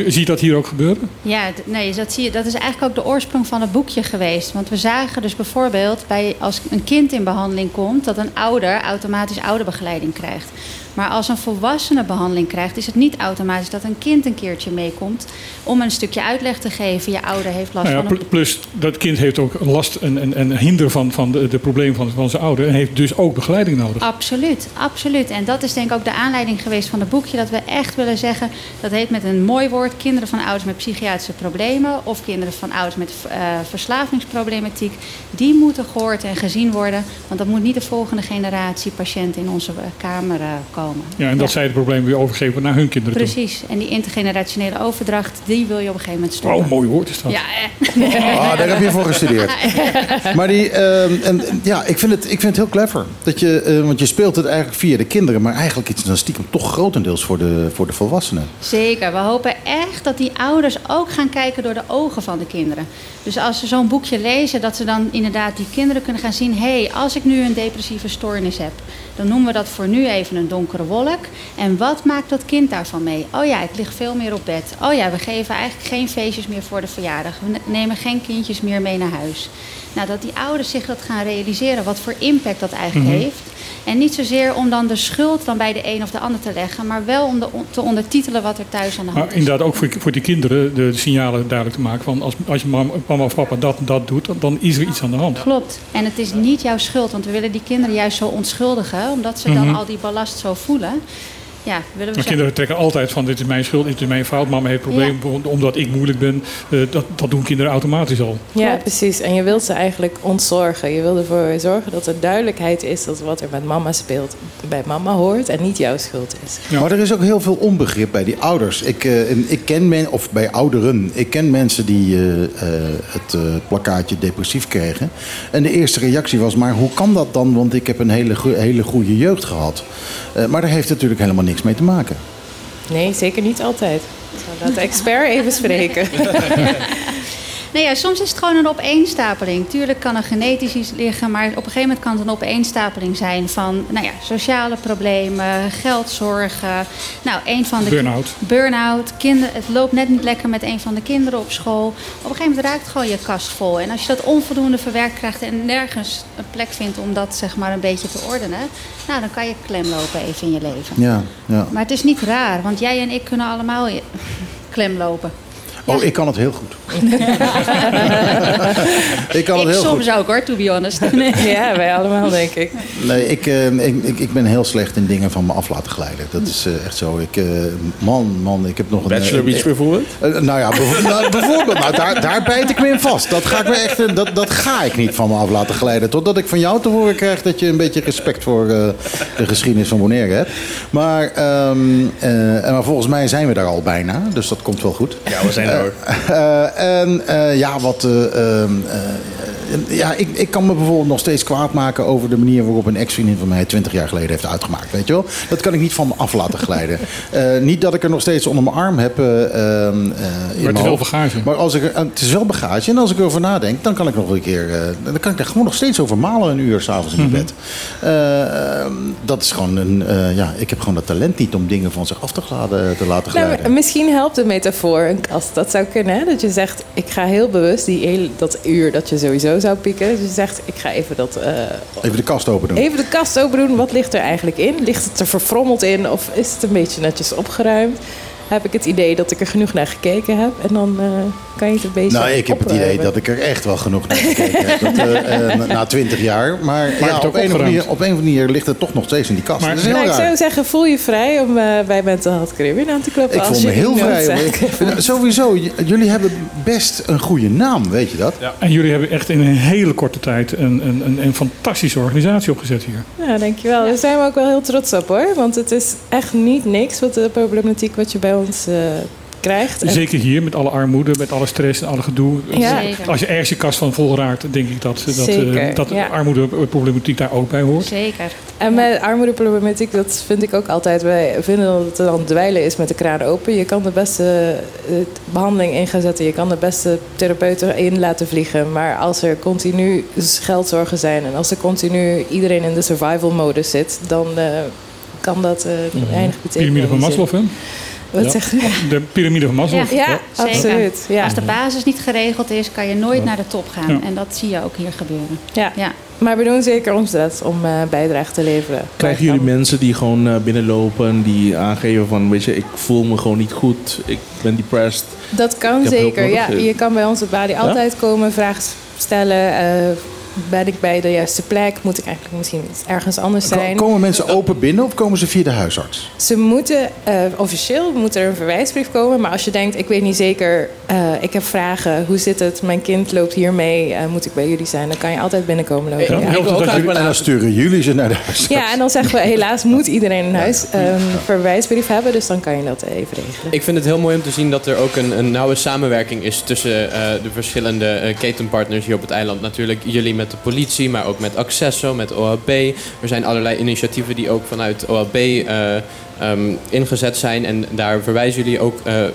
Zie je dat hier ook gebeuren? Ja, nee, dat, zie je, dat is eigenlijk ook de oorsprong van het boekje geweest. Want we zagen dus bijvoorbeeld bij, als een kind in behandeling komt, dat een ouder automatisch ouderbegeleiding krijgt. Maar als een volwassene behandeling krijgt, is het niet automatisch dat een kind een keertje meekomt om een stukje uitleg te geven. Je ouder heeft last Nou ja, van een plus dat kind heeft ook last en, en, en hinder van, van de, de problemen van, van zijn ouder. En heeft dus ook begeleiding nodig. Absoluut, absoluut. En dat is denk ik ook de aanleiding geweest van het boekje. Dat we echt willen zeggen, dat heet met een mooi woord... kinderen van ouders met psychiatrische problemen... of kinderen van ouders met eh, verslavingsproblematiek. Die moeten gehoord en gezien worden. Want dat moet niet de volgende generatie patiënten in onze eh, kamer eh, komen. Ja, en dat zij het probleem weer overgeven naar hun kinderen toe. Precies. En die intergenerationele overdracht, die wil je op een gegeven moment stoppen. Oh, mooi woord is dat. Ja, eh. Ah, daar heb je voor gestudeerd. Maar die, ehm, en, ja, ik, vind het, ik vind het heel clever. Dat je, eh, want je speelt het eigenlijk via de kinderen, maar eigenlijk het dan stiekem toch grotendeels voor de, voor de volwassenen. Zeker. We hopen echt dat die ouders ook gaan kijken door de ogen van de kinderen. Dus als ze zo'n boekje lezen, dat ze dan inderdaad die kinderen kunnen gaan zien... hé, hey, als ik nu een depressieve stoornis heb, dan noemen we dat voor nu even een donkere wolk. En wat maakt dat kind daarvan mee? Oh ja, ik lig veel meer op bed. Oh ja, we geven eigenlijk geen feestjes meer voor de verjaardag. We ne- nemen geen kindjes meer mee naar huis. Nou, dat die ouders zich dat gaan realiseren, wat voor impact dat eigenlijk Mhm. heeft. En niet zozeer om dan de schuld dan bij de een of de ander te leggen, maar wel om de, te ondertitelen wat er thuis aan de hand Maar is. inderdaad ook voor, voor die kinderen de, de signalen duidelijk te maken. Van als, als je mama, mama of papa dat dat doet, dan- dan is er iets aan de hand. Klopt. En het is niet jouw schuld, want we willen die kinderen juist zo onschuldigen, omdat ze dan Mhm. al die ballast zo voelen. Ja, willen we kinderen trekken altijd van dit is mijn schuld, dit is mijn fout, mama heeft problemen omdat ik moeilijk ben. Eh, dat, dat doen kinderen automatisch al. Ja, precies. En je wilt ze eigenlijk ontzorgen. Je wil ervoor zorgen dat er duidelijkheid is dat wat er met mama speelt bij mama hoort en niet jouw schuld is. Maar er is ook heel veel onbegrip bij die ouders. Ik, eh, ik ken men, of bij ouderen, ik ken mensen die eh, eh, het eh, plakkaatje depressief kregen. En de eerste reactie was, maar hoe kan dat dan? Want ik heb een hele, hele goede jeugd gehad. Eh, maar daar heeft natuurlijk helemaal niks mee te maken. Nee, zeker niet altijd. Ik laat de expert even spreken. Nee, ja, soms is het gewoon een opeenstapeling. Tuurlijk kan er genetisch iets liggen, maar op een gegeven moment kan het een opeenstapeling zijn van nou ja, sociale problemen, geldzorgen. Nou, een van de Burn-out. Burn-out, kinder, het loopt net niet lekker met een van de kinderen op school. Op een gegeven moment raakt gewoon je kast vol. En als je dat onvoldoende verwerkt krijgt en nergens een plek vindt om dat zeg maar een beetje te ordenen, nou dan kan je klem lopen even in je leven. Ja, ja. Maar het is niet raar, want jij en ik kunnen allemaal je- klem lopen. Oh, ik kan het heel goed. ik kan het ik heel soms goed. ook hoor, to be honest. ja, wij allemaal denk ik. Nee, ik, eh, ik, ik, ik ben heel slecht in dingen van me af laten glijden. Dat is eh, echt zo. Ik, eh, man, man, ik heb nog een... Bachelor eh, Beach bijvoorbeeld? nou ja, nou, bijvoorbeeld. Nou, daar, daar bijt ik me in vast. Dat ga ik, me echt, dat, dat ga ik niet van me af laten glijden. Totdat ik van jou te horen krijg dat je een beetje respect voor eh, de geschiedenis van Bonaire hebt. Maar, ehm, eh, en maar volgens mij zijn we daar al bijna. Dus dat komt wel goed. Ja, we zijn er hoor. Eh, en eh, ja, wat. Ja, ik, ik kan me bijvoorbeeld nog steeds kwaad maken over de manier waarop een ex-vriendin van mij 20 jaar geleden heeft uitgemaakt. Weet je wel? Dat kan ik niet van me af laten glijden. Eh, niet dat ik er nog steeds onder mijn arm heb. eh, ehm, eh, in het is wel bagage. Maar als ik er, het is wel bagage. En als ik erover nadenk, dan kan ik nog een keer. eh, dan kan ik er gewoon nog steeds over malen een uur s'avonds in mijn bed. Eh, ehm, dat is gewoon een. eh, ja, ik heb gewoon dat talent niet om dingen van zich af te, glijden, te laten Nou, glijden. maar misschien helpt de metafoor een kast. Dat zou kunnen, hè? Dat je zegt, ik ga heel bewust die hele, dat uur dat je sowieso zou pieken. Dat je zegt, ik ga even dat... eh, Even de kast open doen. even de kast open doen. Wat ligt er eigenlijk in? Ligt het er verfrommeld in? Of is het een beetje netjes opgeruimd? Heb ik het idee dat ik er genoeg naar gekeken heb? En dan eh, kan je het een beetje Nou, ik heb het idee dat ik er echt wel genoeg naar gekeken heb. Dat, eh, eh, na twintig jaar. Maar, ja, ook op, een of andere opgeruimd? manier, op een of andere manier ligt het toch nog steeds in die kast. Maar- dat is heel Nou, ik zou zeggen, voel je vrij om eh, bij Mental Health Caribbean aan te kloppen. Ik als voel me heel vrij. Sowieso, jullie hebben best een goede naam, weet je dat? En jullie hebben echt in een hele korte tijd een, een, een, een fantastische organisatie opgezet hier. Ja, dankjewel. Daar zijn we ook wel heel trots op hoor. Want het is echt niet niks wat de problematiek wat je bij ons eh, krijgt. En- Zeker hier, met alle armoede, met alle stress en alle gedoe. Ja. Als je ergens je kast van vol raakt, denk ik dat, dat, eh, Zeker, dat ja. armoedeproblematiek daar ook bij hoort. Zeker. En met armoedeproblematiek, dat vind ik ook altijd. Wij vinden dat het dan dweilen is met de kraan open. Je kan de beste eh, behandeling in gaan zetten. Je kan de beste therapeuten in laten vliegen. Maar als er continu geldzorgen zijn en als er continu iedereen in de survival mode zit, dan eh, kan dat eh weinig betekenen. Piramide van. Maslow, hè? Wat Ja. zegt u? De piramide van Maslow. Ja, absoluut. Ja. Als de basis niet geregeld is, kan je nooit naar de top gaan. Ja. En dat zie je ook hier gebeuren. Ja. Ja. Maar we doen zeker ons best om eh, bijdrage te leveren. Krijgen jullie mensen die gewoon eh, binnenlopen, die aangeven van, weet je, ik voel me gewoon niet goed, ik ben depressed. Dat kan zeker. Ja, je kan bij ons op Bali altijd komen, vragen stellen. eh, ben ik bij de juiste plek? Moet ik eigenlijk misschien ergens anders zijn? Komen mensen open binnen of komen ze via de huisarts? Ze moeten, eh, officieel moet er een verwijsbrief komen. Maar als je denkt, ik weet niet zeker, eh, ik heb vragen. Hoe zit het? Mijn kind loopt hier mee. eh, moet ik bij jullie zijn? Dan kan je altijd binnenkomen lopen. Ja, Ja, dat En dan sturen jullie ze naar de huisarts. Ja, en dan zeggen we, helaas moet iedereen een huis een verwijsbrief hebben. Dus dan kan je dat even regelen. Ik vind het heel mooi om te zien dat er ook een, een nauwe samenwerking is tussen eh, de verschillende ketenpartners hier op het eiland. Natuurlijk jullie met de politie, maar ook met Accesso, met OHB. Er zijn allerlei initiatieven die ook vanuit OHB eh, ehm, ingezet zijn. En daar verwijzen jullie ook eh, eh,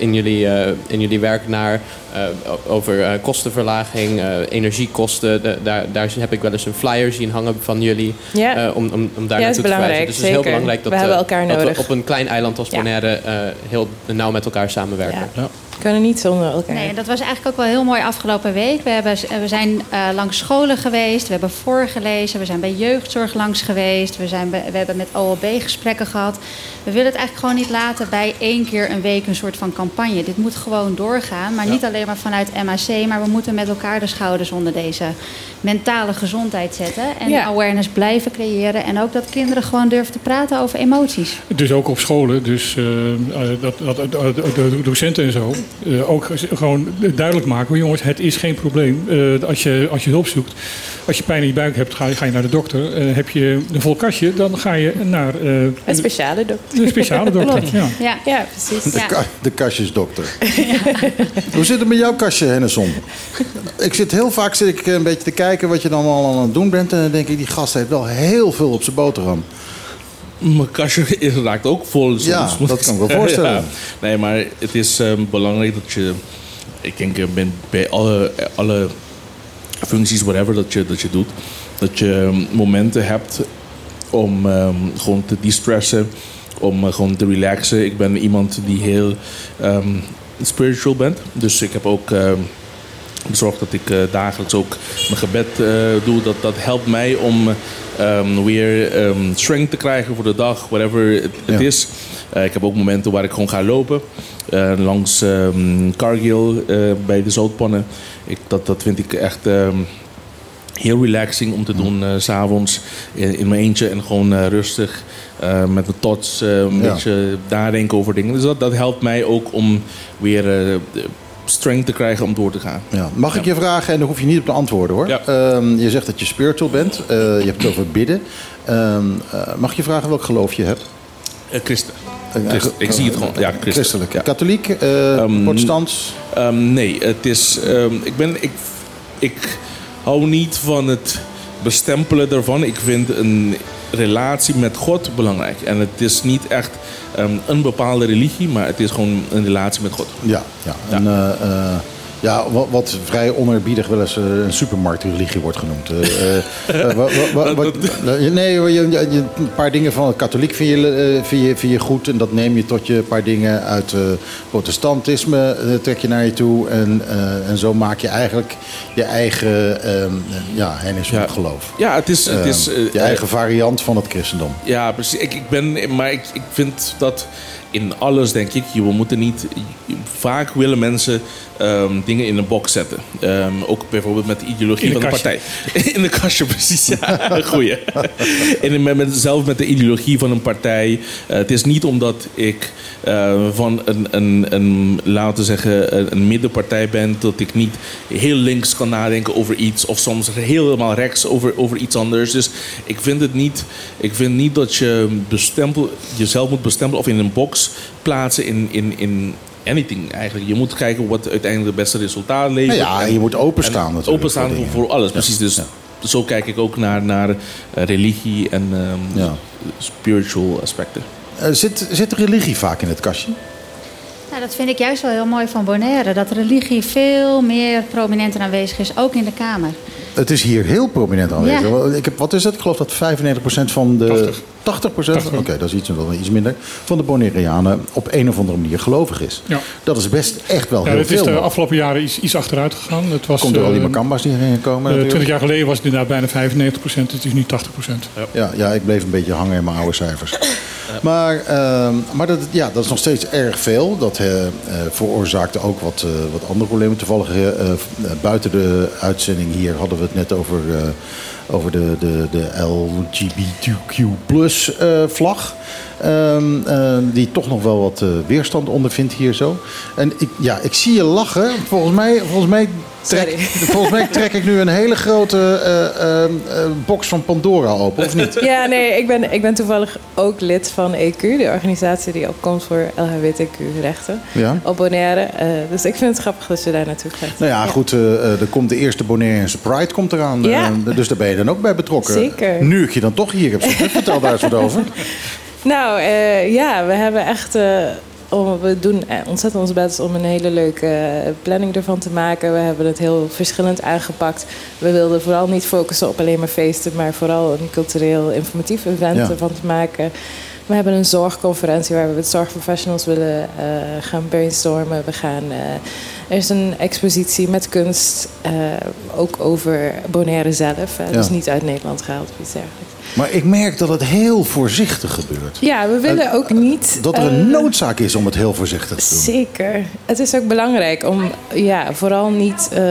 in, jullie, eh, in jullie werk naar eh, over eh, kostenverlaging, eh, energiekosten. De- daar, daar heb ik wel eens een flyer zien hangen van jullie. Ja. eh, om, om, om daar Ja, naartoe te verwijzen. Dus het is heel belangrijk dat, We eh, dat we op een klein eiland als Ja. Bonaire eh, heel nauw met elkaar samenwerken. Ja. Kunnen niet zonder elkaar. Nee, dat was eigenlijk ook wel heel mooi afgelopen week. We, hebben, we zijn eh, langs scholen geweest, we hebben voorgelezen, we zijn bij jeugdzorg langs geweest, we, zijn bij- we hebben met OLB gesprekken gehad. We willen het eigenlijk gewoon niet laten bij één keer een week een soort van campagne. Dit moet gewoon doorgaan, maar niet alleen maar vanuit MAC, maar we moeten met elkaar de schouders onder deze mentale gezondheid zetten en Ja. awareness blijven creëren en ook dat kinderen gewoon durven te praten over emoties. Dus ook op scholen, dus eh, eh, dat, dat, dat- docenten en zo, eh, ook gewoon duidelijk maken: jongens, het is geen probleem. Eh, als, je, als je hulp zoekt, als je pijn in je buik hebt, ga je, ga je naar de dokter. Eh, heb je een vol kastje, dan ga je naar eh, Een speciale dokter. een speciale dokter. Ja. Ja, Ja, precies. De, Ja. ka- de kastjesdokter. Hoe zit het met jouw kastje, Henderson? Ik zit heel vaak zit ik een beetje te kijken wat je dan al aan het doen bent. En dan denk ik, die gast heeft wel heel veel op zijn boterham. Mijn kastje is- raakt ook vol. soms, Ja, dat kan ik wel voorstellen. Ja. Nee, maar het is ehm, belangrijk dat je... Ik denk eh, ben, bij alle, alle functies, whatever dat je, dat je doet... dat je ehm, momenten hebt om ehm, gewoon te de-stressen. Om eh, gewoon te relaxen. Ik ben iemand die heel spiritual bent. Dus ik heb ook... bezorgd dat ik eh, dagelijks ook mijn gebed doe. Dat, dat helpt mij om ehm, weer ehm, strength te krijgen voor de dag, whatever het, Ja. is. Eh, ik heb ook momenten waar ik gewoon ga lopen. eh, langs ehm Cargill eh, bij de zoutpannen. Ik, dat, dat vind ik echt heel relaxing om te doen eh, s s'avonds in, in mijn eentje. En gewoon rustig met mijn eh, een Ja. beetje nadenken over dingen. Dus dat, dat helpt mij ook om weer strength te krijgen om door te gaan. Ja. Mag ik je vragen, en daar hoef je niet op te antwoorden hoor. Ja. Ehm, je zegt dat je spiritual bent. Eh, je hebt het over bidden. Ehm, eh, mag je vragen welk geloof je hebt? Eh, christen. Christen. Ik zie het gewoon. Ja, christen. Christelijk. Ja. Katholiek? Ehm, protestants? Nee, het is. ik, ben, ik, ik hou niet van het bestempelen daarvan. Ik vind een relatie met God belangrijk. En het is niet echt ehm, een bepaalde religie, maar het is gewoon een relatie met God. Ja, ja. En, eh, eh, ja wat, wat vrij onerbiedig wel eens eh, een supermarktreligie wordt genoemd. Wat- nee, een paar dingen van het katholiek vind je, eh, vind, je, vind je goed. En dat neem je tot je een paar dingen uit eh, protestantisme trek je naar je toe. En, en zo maak je eigenlijk je eigen ehm ja, Hennis Ja. geloof. Ja, het is. Het is Ehm, eh, je eigen variant van het christendom. Ja, precies. Ik, ik ben, maar ik, ik vind dat in alles, denk ik, je- we moeten niet. Vaak willen mensen ehm, dingen in een box zetten. Ehm, ook bijvoorbeeld met de ideologie In een van de partij. In de kastje, precies. Ja, goeie. en met, met, zelf met de ideologie van een partij. Eh, het is niet omdat ik eh, van een, een, een, laten we zeggen, een, een middenpartij ben, dat ik niet heel links kan nadenken over iets. Of soms helemaal rechts over, over iets anders. Dus ik vind het niet, ik vind niet dat je bestempel, jezelf moet bestempelen of in een box plaatsen in, in, in anything eigenlijk. Je moet kijken wat uiteindelijk het beste resultaat levert. Nou ja, En- je moet openstaan en natuurlijk Openstaan voor alles, precies. Dus zo kijk ik ook naar, naar eh, religie en ehm, spiritual aspecten. Eh, zit, zit religie vaak in het kastje? Nou, dat vind ik juist wel heel mooi van Bonaire. Dat religie veel meer prominenter aanwezig is, ook in de Kamer. Het is hier heel prominent aanwezig. Ja. Ik heb, wat is het? Ik geloof dat 95% van de... 80%? Oké, dat is iets, wel iets minder. Van de Bonaireanen op een of andere manier gelovig is. Ja. Dat is best echt wel Ja, heel het is veel. de nog. afgelopen jaren iets, iets achteruit gegaan. Het was, Komt door al die eh, Makamba's die erin komen eh, natuurlijk. 20 jaar geleden was het inderdaad bijna 95 procent. Het is nu 80 procent. Ja, ja, ik bleef een beetje hangen in mijn oude cijfers. Maar, ehm, maar dat, ja, dat is nog steeds erg veel. Dat eh, eh, veroorzaakte ook wat, eh, wat andere problemen. Toevallig buiten de uitzending hier hadden we het net over, over de, de, de LGBTQ plus vlag. Ehm, eh, die toch nog wel wat eh, weerstand ondervindt hier zo. En ik, ja, ik zie je lachen. Volgens mij, volgens mij, trek, volgens mij trek ik nu een hele grote eh, eh, eh, box van Pandora open, of niet? Ja, nee, ik ben, ik ben toevallig ook lid van EQ, de organisatie die opkomt voor LHBTQ-rechten Ja. op Bonaire. Dus ik vind het grappig dat je daar naartoe gaat. Nou ja, goed, er komt de eerste Bonaireanse Pride komt eraan. Ja. dus daar ben je dan ook bij betrokken. Zeker. Nu ik je dan toch hier heb zitten, vertel daar eens wat over. Nou, ja, we hebben echt... om, we doen ontzettend ons best om een hele leuke eh, planning ervan te maken. We hebben het heel verschillend aangepakt. We wilden vooral niet focussen op alleen maar feesten... maar vooral een cultureel informatief event Ja. ervan te maken. We hebben een zorgconferentie waar we met zorgprofessionals willen eh, gaan brainstormen. We gaan, eh, er is een expositie met kunst, ook over Bonaire zelf. Dus niet uit Nederland gehaald of iets dergelijks. Maar ik merk dat het heel voorzichtig gebeurt. Ja, we willen ook niet... Dat er een eh, noodzaak is om het heel voorzichtig te doen. Zeker. Het is ook belangrijk om ja, vooral niet eh,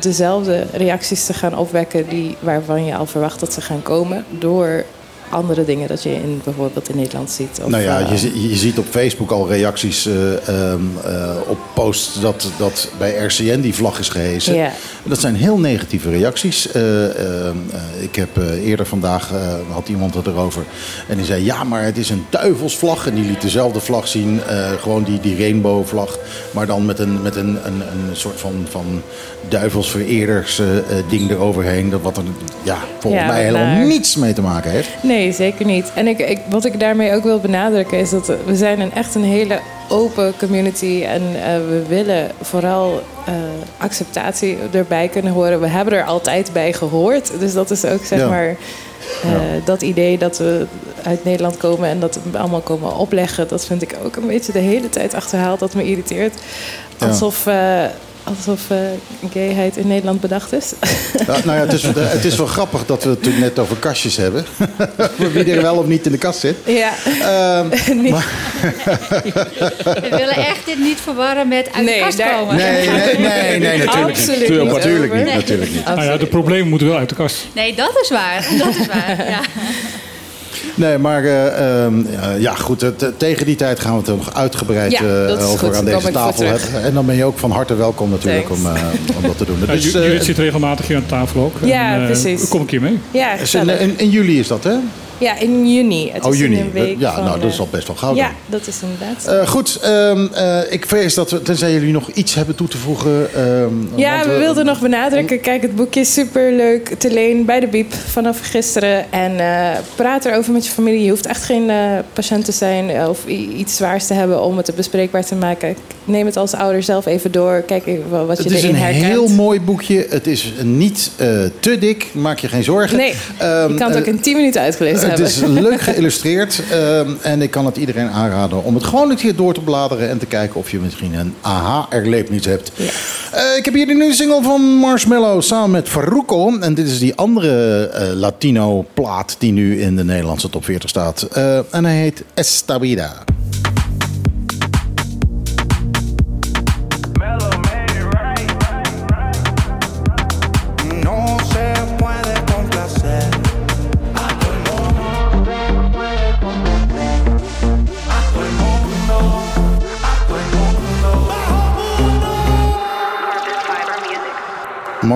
dezelfde reacties te gaan opwekken die, waarvan je al verwacht dat ze gaan komen door andere dingen dat je in, bijvoorbeeld in Nederland ziet. Of, nou ja, eh, je, zi- je ziet op Facebook al reacties eh, ehm, eh, op posts dat, dat bij RCN die vlag is gehezen. Dat zijn heel negatieve reacties. Eh, ehm, eh, ik heb eh, eerder vandaag eh, had iemand het erover. En die zei: Ja, maar het is een duivelsvlag. En die liet dezelfde vlag zien. eh, gewoon die, die rainbowvlag. Maar dan met een, met een, een, een soort van, van duivelsvereerders eh, eh, ding eroverheen. Dat wat er ja, volgens Ja, mij helemaal niets mee te maken heeft. Nee, zeker niet. En ik, ik, wat ik daarmee ook wil benadrukken is dat we zijn een, echt een hele open community. En eh, we willen vooral eh, acceptatie erbij kunnen horen. We hebben er altijd bij gehoord. Dus dat is ook zeg Ja. maar eh, dat idee dat we uit Nederland komen en dat we allemaal komen opleggen. Dat vind ik ook een beetje de hele tijd achterhaald. Dat me irriteert. Alsof... Alsof eh, gayheid in Nederland bedacht is. Ja, nou ja, het is, het is wel grappig dat we het natuurlijk net over kastjes hebben. Voor wie er wel of niet in de kast zit. ja. Ehm, Niet- We willen echt dit niet verwarren met uit Nee, de kast daar- komen. nee, nee, nee, nee, natuurlijk Absoluut niet. niet Natuurlijk niet, natuurlijk niet. Nou ja, de problemen moeten wel uit de kast. Nee, dat is waar. Dat is waar. Ja. Nee, maar eh, ehm, ja, ja, goed. het- eh, tegen die tijd gaan we het er nog uitgebreid Ja, eh, over goed. aan deze ik tafel hebben. En dan ben je ook van harte welkom natuurlijk om, eh, om dat te doen. Ja, Dus, Ju- eh, Judith zit regelmatig hier aan tafel ook. Ja, En, eh, precies. Kom een keer mee. Ja, gezellig. in, in juli is dat, hè? Ja, in juni. Het Oh, juni. een week Ja, van, nou, dat is eh, al best wel gauw. Ja, dan. dat is inderdaad. Eh, goed, ehm, eh, ik vrees dat we, tenzij jullie nog iets hebben toe te voegen. ehm, ja, want we wilden nog benadrukken. Kijk, het boekje is superleuk te leen bij de Biep vanaf gisteren. En praat erover met je familie. Je hoeft echt geen patiënt te zijn of iets zwaars te hebben om het bespreekbaar te maken. Neem het als ouder zelf even door. Kijk even wat je Het is erin een herkent. heel mooi boekje. Het is niet te dik. Maak je geen zorgen. Nee, Ehm, je kan het ook in 10 minuten uitgelezen Het is leuk geïllustreerd. ehm, en ik kan het iedereen aanraden om het gewoon een keer door te bladeren. En te kijken of je misschien een aha-erlevenis hebt. Eh, ik heb hier de nieuwe single van Marshmello samen met Farruko. En dit is die andere eh, Latino-plaat die nu in de Nederlandse top 40 staat. Eh, en hij heet Esta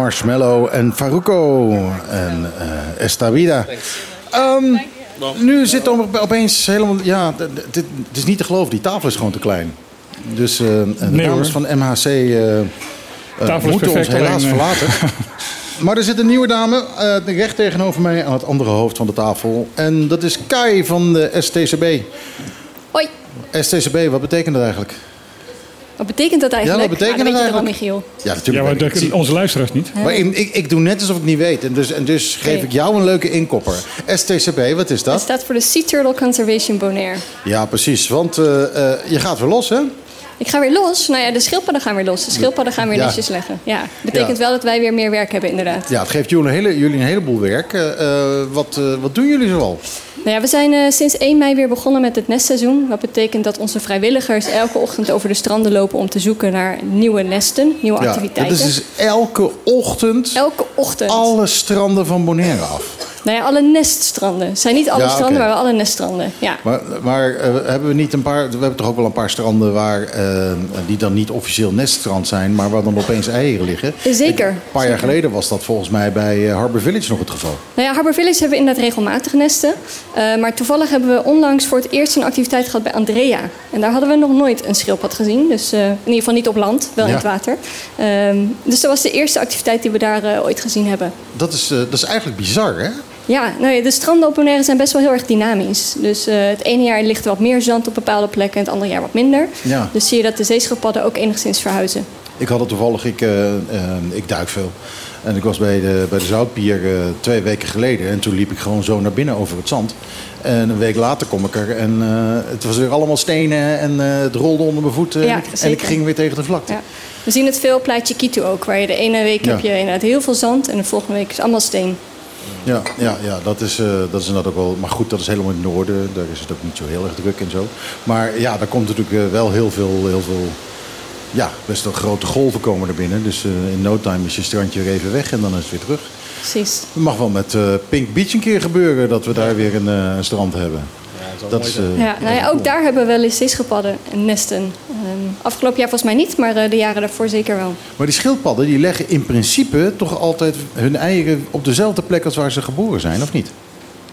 Marshmello en Farruko. En eh Esta Vida. Ehm, nu zit er opeens helemaal... Ja, het is niet te geloven. Die tafel is gewoon te klein. Dus eh, de Nee, dames hoor. van MHC eh, eh, moeten ons helaas alleen, verlaten. maar er zit een nieuwe dame eh, recht tegenover mij aan het andere hoofd van de tafel. En dat is Kai van de STCB. Hoi, STCB, wat betekent dat eigenlijk? Wat betekent dat eigenlijk? Ja, wat betekent Nou, dat dat eigenlijk? Michiel? Ja, Ja, natuurlijk. maar weet ik. dat- onze luisteraars niet. Maar ik, ik doe net alsof ik het niet weet. En dus, en dus geef ik jou een leuke inkopper. STCB, wat is Het dat? staat voor de Sea Turtle Conservation Bonaire. Ja, precies. Want eh, eh, je gaat weer los, hè? Ik ga weer los. Nou ja, de schildpadden gaan weer los. De schildpadden gaan weer Ja. netjes leggen. Ja, betekent Ja. wel dat wij weer meer werk hebben, inderdaad. Ja, het geeft jullie een, hele, jullie een heleboel werk. Eh, eh, wat, eh, wat doen jullie zoal? Nou ja, we zijn sinds 1 mei weer begonnen met het nestseizoen. Wat betekent dat onze vrijwilligers elke ochtend over de stranden lopen om te zoeken naar nieuwe nesten, nieuwe Ja, activiteiten. dat is dus elke ochtend Elke ochtend. alle stranden van Bonaire af. Nou ja, alle neststranden. Het zijn niet alle Ja, stranden, maar wel alle neststranden. Ja. Maar, maar eh, hebben we niet een paar... We hebben toch ook wel een paar stranden waar... eh, die dan niet officieel neststrand zijn... maar waar dan opeens eieren liggen. Zeker. Een paar jaar geleden was dat volgens mij bij eh, Harbour Village nog het geval. Nou ja, Harbour Village hebben we inderdaad regelmatig nesten. Eh, maar toevallig hebben we onlangs voor het eerst een activiteit gehad bij Andrea. En daar hadden we nog nooit een schildpad gezien. Dus eh, in ieder geval niet op land, wel in het water. Ehm, dus dat was de eerste activiteit die we daar eh, ooit gezien hebben. Dat is, eh, dat is eigenlijk bizar, hè? Ja, nou ja, de stranden op Bonaire zijn best wel heel erg dynamisch. Dus eh, het ene jaar ligt er wat meer zand op bepaalde plekken... en het andere jaar wat minder. Ja. Dus zie je dat de zeeschildpadden ook enigszins verhuizen. Ik had het toevallig, ik, eh, eh, ik duik veel. En ik was bij de, bij de Zoutpier twee weken geleden. En toen liep ik gewoon zo naar binnen over het zand. En een week later kom ik er. En het was weer allemaal stenen. En het rolde onder mijn voeten. Ja, en, ik, ging weer tegen de vlakte. Ja. We zien het veel op Plaatje Kitu ook. Waar je de ene week Ja. heb je inderdaad heel veel zand... en de volgende week is allemaal steen. Ja, ja, ja dat, is, eh, dat is inderdaad ook wel. Maar goed, dat is helemaal in het noorden. Daar is het ook niet zo heel erg druk en zo. Maar ja, daar komt natuurlijk eh, wel heel veel. Heel veel ja, best wel grote golven komen er binnen. Dus eh, in no time is je strandje weer even weg en dan is het weer terug. Precies. Het mag wel met Pink Beach een keer gebeuren dat we daar weer een, een strand hebben. Dat is, eh, Ja, nou ja, ook daar hebben we wel eens zeeschildpadden en nesten. Ehm, afgelopen jaar volgens mij niet, maar eh, de jaren daarvoor zeker wel. Maar die schildpadden die leggen in principe toch altijd hun eieren op dezelfde plek als waar ze geboren zijn, of niet?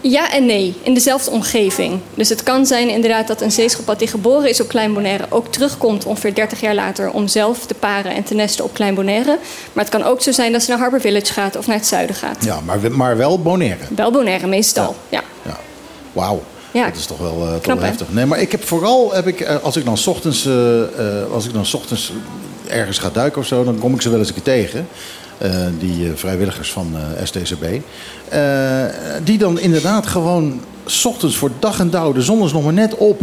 Ja en nee, in dezelfde omgeving. Dus het kan zijn inderdaad dat een zeeschildpad die geboren is op Klein Bonaire... ook terugkomt ongeveer 30 jaar later om zelf te paren en te nesten op Klein Bonaire. Maar het kan ook zo zijn dat ze naar Harbour Village gaat of naar het zuiden gaat. Ja, maar, maar wel Bonaire. Wel Bonaire meestal, ja. Wauw. Ja. Dat is toch wel, eh, toch wel heftig. Nee, maar ik heb vooral, heb ik, eh, als ik dan 's ochtends, eh, als ik dan 's ochtends ergens ga duiken of zo, dan kom ik ze wel eens een keer tegen. Die vrijwilligers van eh, STCB. Die dan inderdaad gewoon 's ochtends voor dag en dauw, de zon is nog maar net op,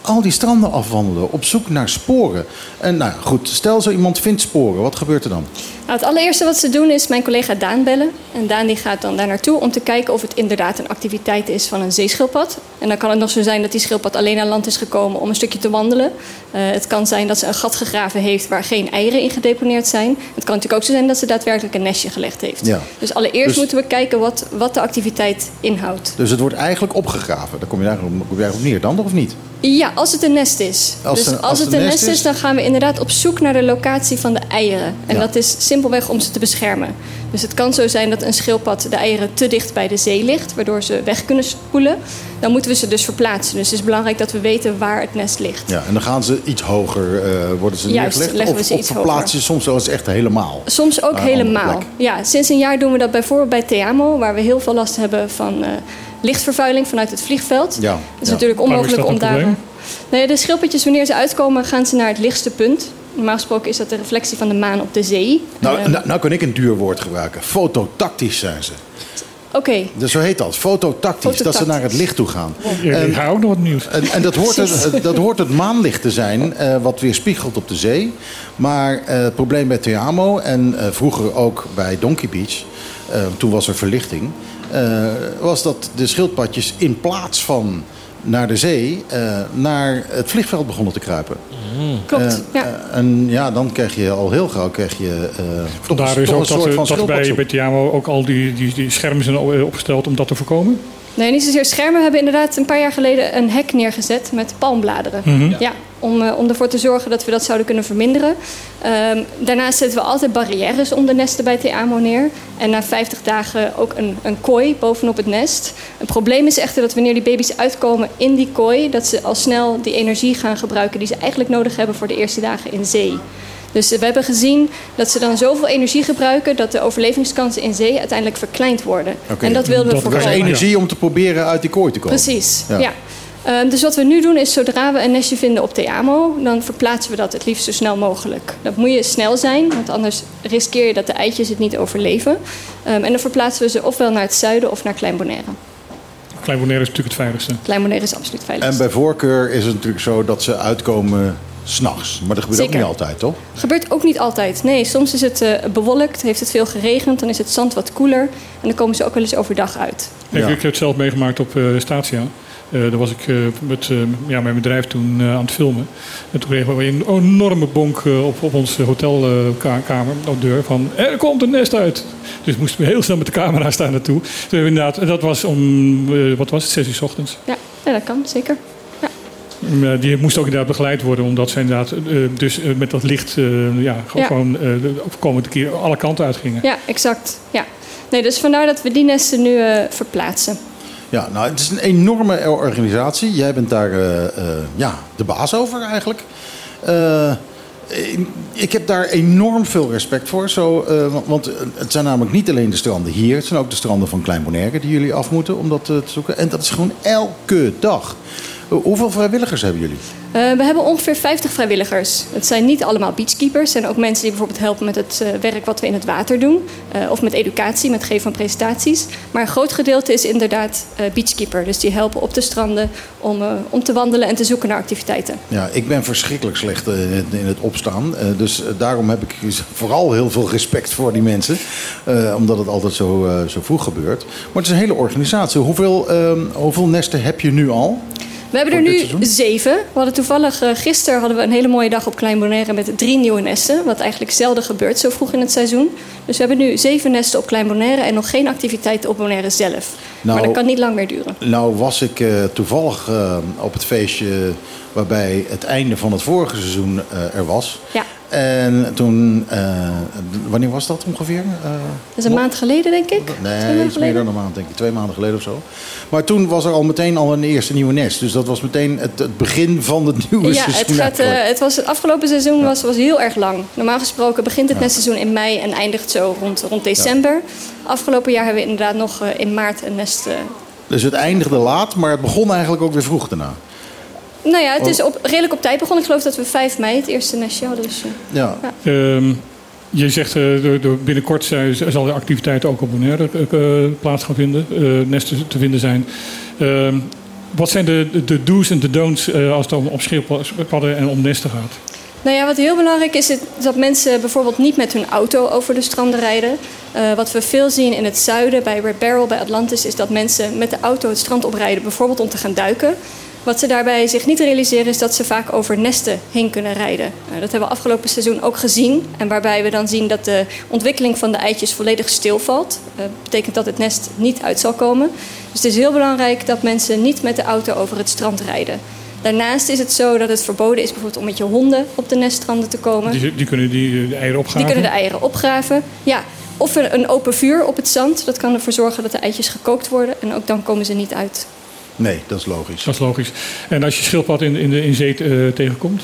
al die stranden afwandelen op zoek naar sporen. En nou goed, stel zo iemand vindt sporen, wat gebeurt er dan? Nou, het allereerste wat ze doen is mijn collega Daan bellen. En Daan die gaat dan daar naartoe om te kijken of het inderdaad een activiteit is van een zeeschildpad. En dan kan het nog zo zijn dat die schildpad alleen aan land is gekomen om een stukje te wandelen. Eh, het kan zijn dat ze een gat gegraven heeft waar geen eieren in gedeponeerd zijn. Het kan natuurlijk ook zo zijn dat ze daadwerkelijk een nestje gelegd heeft. Ja. Dus allereerst Dus- moeten we kijken wat, wat de activiteit inhoudt. Dus het wordt eigenlijk opgegraven. Daar kom je eigenlijk op, kom je eigenlijk op neer, dan of niet? Ja, als het een nest is. Als dus als, als het een nest nest is, is- dan gaan we inderdaad op zoek naar de locatie van de eieren. En Ja. dat is simpelweg om ze te beschermen. Dus het kan zo zijn dat een schildpad de eieren te dicht bij de zee ligt, waardoor ze weg kunnen spoelen. Dan moeten we ze dus verplaatsen. Dus het is belangrijk dat we weten waar het nest ligt. Ja, en dan gaan ze iets hoger, eh, worden ze Juist, neergelegd? leggen we of, ze of iets verplaats je soms wel eens echt helemaal? Soms ook helemaal. Ja, sinds een jaar doen we dat bijvoorbeeld bij Teamo, waar we heel veel last hebben van eh, lichtvervuiling vanuit het vliegveld. Ja, Het is ja. natuurlijk is onmogelijk dat om daar. Nou ja, de schildpadjes, wanneer ze uitkomen, gaan ze naar het lichtste punt. Normaal gesproken is dat de reflectie van de maan op de zee. Nou, Eh, nou, nou kan ik een duur woord gebruiken. Fototactisch zijn ze. Oké, Dus zo heet dat. Fototactisch. Dat ze naar het licht toe gaan. Ja, En- ik ga ook nog wat nieuws. En, en dat, hoort het, dat hoort het maanlicht te zijn, eh, wat weer spiegelt op de zee. Maar eh, het probleem bij Teamo en eh, vroeger ook bij Donkey Beach, toen was er verlichting, eh, was dat de schildpadjes in plaats van naar de zee, eh, naar het vliegveld begonnen te kruipen. klopt. Eh, ja. eh, en ja, dan krijg je al heel gauw krijg je, eh, toch, Vandaar een- is toch ook een soort dat, van dat bij, bij Tiamo ook al die, die, die schermen zijn opgesteld om dat te voorkomen. Nee, niet zozeer schermen. We hebben inderdaad een paar jaar geleden een hek neergezet met palmbladeren. Mhm. Ja, om, eh, om ervoor te zorgen dat we dat zouden kunnen verminderen. Ehm, daarnaast zetten we altijd barrières om de nesten bij TAMO neer. En na 50 dagen ook een, een kooi bovenop het nest. Het probleem is echter dat wanneer die baby's uitkomen in die kooi... dat ze al snel die energie gaan gebruiken die ze eigenlijk nodig hebben voor de eerste dagen in zee. Dus we hebben gezien dat ze dan zoveel energie gebruiken... dat de overlevingskansen in zee uiteindelijk verkleind worden. Oké. En dat wilden we Dat is voorkomen. energie om te proberen uit die kooi te komen. Precies, ja. Ehm, dus wat we nu doen is, zodra we een nestje vinden op Teamo... dan verplaatsen we dat het liefst zo snel mogelijk. Dat moet je snel zijn, want anders riskeer je dat de eitjes het niet overleven. Ehm, en dan verplaatsen we ze ofwel naar het zuiden of naar Klein Bonaire. Klein Bonaire is natuurlijk het veiligste. Klein Bonaire is absoluut veilig. En bij voorkeur is het natuurlijk zo dat ze uitkomen s'nachts. Maar dat gebeurt ook niet altijd, toch? Gebeurt ook niet altijd. Nee, soms is het eh, bewolkt, heeft het veel geregend... dan is het zand wat koeler en dan komen ze ook wel eens overdag uit. Ik, ik heb het zelf meegemaakt op eh, Statia. Eh, daar was ik eh, met, eh, ja, mijn bedrijf toen aan het filmen. En toen kregen we een enorme bonk op, op onze hotelkamer, op de deur, van er komt een nest uit. Dus moesten we heel snel met de camera staan naartoe. Toen we inderdaad, dat was om, wat was het, zes uur 's ochtends. Ja, ja dat kan, zeker. Mm, eh, Die moest ook inderdaad begeleid worden, omdat ze inderdaad dus met dat licht ja, Ja. gewoon de komende keer alle kanten uitgingen. Ja, exact. Ja. Nee, dus vandaar dat we die nesten nu verplaatsen. Ja, nou, het is een enorme organisatie. Jij bent daar eh, eh, ja, de baas over eigenlijk. Eh, ik heb daar enorm veel respect voor. Zo, want- het zijn namelijk niet alleen de stranden hier. Het zijn ook de stranden van Klein Bonaire die jullie af moeten om dat te zoeken. En dat is gewoon elke dag. Eh, hoeveel vrijwilligers hebben jullie? Eh, we hebben ongeveer 50 vrijwilligers. Het zijn niet allemaal beachkeepers. Het zijn ook mensen die bijvoorbeeld helpen met het eh, werk wat we in het water doen. Of met educatie, met geven van presentaties. Maar een groot gedeelte is inderdaad beachkeeper. Dus die helpen op de stranden om, om te wandelen en te zoeken naar activiteiten. Ja, ik ben verschrikkelijk slecht in het, in het opstaan. Dus daarom heb ik vooral heel veel respect voor die mensen. Omdat het altijd zo, zo vroeg gebeurt. Maar het is een hele organisatie. Hoeveel, ehm, hoeveel nesten heb je nu al? We hebben er nu zeven. We hadden toevallig uh, gisteren hadden we een hele mooie dag op Klein Bonaire met drie nieuwe nesten. Wat eigenlijk zelden gebeurt zo vroeg in het seizoen. Dus we hebben nu zeven nesten op Klein Bonaire en nog geen activiteiten op Bonaire zelf. maar Nou- dat kan niet lang meer duren. Nou was ik eh, toevallig eh, op het feestje waarbij het einde van het vorige seizoen eh, er was. Ja. En toen, eh, wanneer was dat ongeveer? Eh, Dat is een maand geleden, denk ik. Nee, iets meer dan een maand, denk ik. Twee maanden geleden of zo. Maar toen was er al meteen al een eerste nieuwe nest. Dus dat was meteen het, het begin van het nieuwe Ja, seizoen. het, gaat, eigenlijk. eh, het, was, het afgelopen seizoen was, was heel erg lang. Normaal gesproken begint het nestseizoen in mei en eindigt zo rond, rond december. Afgelopen jaar hebben we inderdaad nog in maart een nest. Dus het eindigde laat, maar het begon eigenlijk ook weer vroeg daarna. Nou ja, het is Oh. op, redelijk op tijd begonnen. Ik geloof dat we 5 mei het eerste nestje hadden. Dus, eh, Ja. Ehm, je zegt eh, door- door binnenkort zijn- zal de activiteit ook op Bonaire eh, plaats gaan vinden, eh, nesten te vinden zijn. Ehm, wat zijn de, de do's en de don'ts als het om, om schildpadden en om nesten gaat? Nou ja, wat heel belangrijk is, is dat mensen bijvoorbeeld niet met hun auto over de stranden rijden. Eh, wat we veel zien in het zuiden, bij Red Barrel, bij Atlantis, is dat mensen met de auto het strand oprijden, bijvoorbeeld om te gaan duiken. Wat ze daarbij zich niet realiseren is dat ze vaak over nesten heen kunnen rijden. Eh, dat hebben we afgelopen seizoen ook gezien. En waarbij we dan zien dat de ontwikkeling van de eitjes volledig stilvalt. Dat betekent dat het nest niet uit zal komen. Dus het is heel belangrijk dat mensen niet met de auto over het strand rijden. Daarnaast is het zo dat het verboden is bijvoorbeeld om met je honden op de neststranden te komen. Die, die kunnen die, eh, de eieren opgraven. Die kunnen de eieren opgraven. Ja, of een open vuur op het zand. Dat kan ervoor zorgen dat de eitjes gekookt worden. En ook dan komen ze niet uit. Nee, dat is logisch. Dat is logisch. En als je schildpad in, in, de, in zee eh, tegenkomt?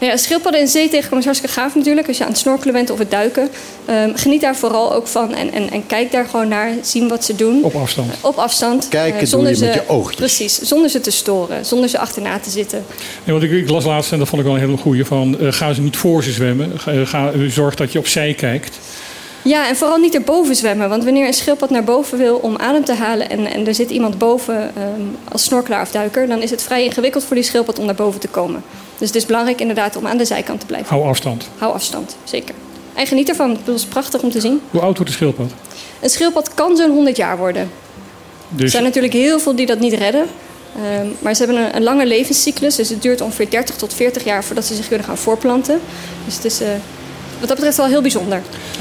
Nou ja, schildpadden in zee tegenkomen is hartstikke gaaf natuurlijk. Als je aan het snorkelen bent of het duiken. Ehm, geniet daar vooral ook van. En, en, en kijk daar gewoon naar. Zien wat ze doen. Op afstand. Op afstand. Kijken eh, doe je met ze, je oogjes. Precies. Zonder ze te storen. Zonder ze achterna te zitten. Ja, want ik, ik las laatst, en dat vond ik wel een hele goeie, van eh, ga ze niet voor ze zwemmen. Ga, ga, zorg dat je opzij kijkt. Ja, en vooral niet erboven zwemmen. Want wanneer een schildpad naar boven wil om adem te halen... en, en er zit iemand boven ehm, als snorkelaar of duiker... dan is het vrij ingewikkeld voor die schildpad om naar boven te komen. Dus het is belangrijk inderdaad om aan de zijkant te blijven. Hou afstand. Hou afstand, zeker. En geniet ervan. Het is prachtig om te zien. Hoe oud wordt de schildpad? Een schildpad kan zo'n 100 jaar worden. Er Dus zijn natuurlijk heel veel die dat niet redden. Ehm, maar ze hebben een, een lange levenscyclus. Dus het duurt ongeveer 30 tot 40 jaar voordat ze zich kunnen gaan voorplanten. Dus het is, eh, wat dat betreft wel heel bijzonder.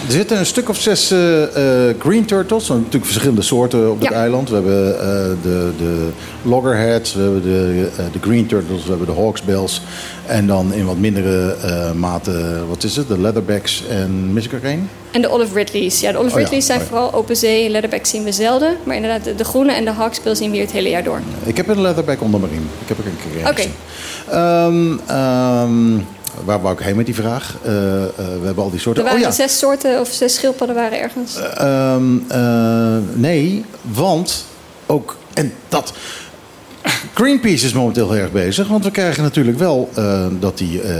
Er zitten een stuk of zes eh, eh, green turtles. Natuurlijk verschillende soorten op Ja. eiland. We hebben eh, de, de loggerheads, we hebben de, de green turtles, we hebben de hawksbills. En dan in wat mindere mate, wat is het? De leatherbacks en mis ik er één? En de Olive Ridleys. Ja, de Olive Oh ja, Ridleys zijn oh ja. vooral open zee. Leatherback zien we zelden. Maar inderdaad, de, de groene en de hawksbill zien we hier het hele jaar door. Ik heb een leatherback onder mijn riem. Ik heb er een keer Oké. Ehm, ehm, waar wou ik heen met die vraag? Eh, eh, we hebben al die soorten. Er waren oh ja. zes soorten of zes schildpadden waren ergens. Ehm, eh, nee, want ook, en dat. Greenpeace is momenteel heel erg bezig, want we krijgen natuurlijk wel eh, dat die, eh,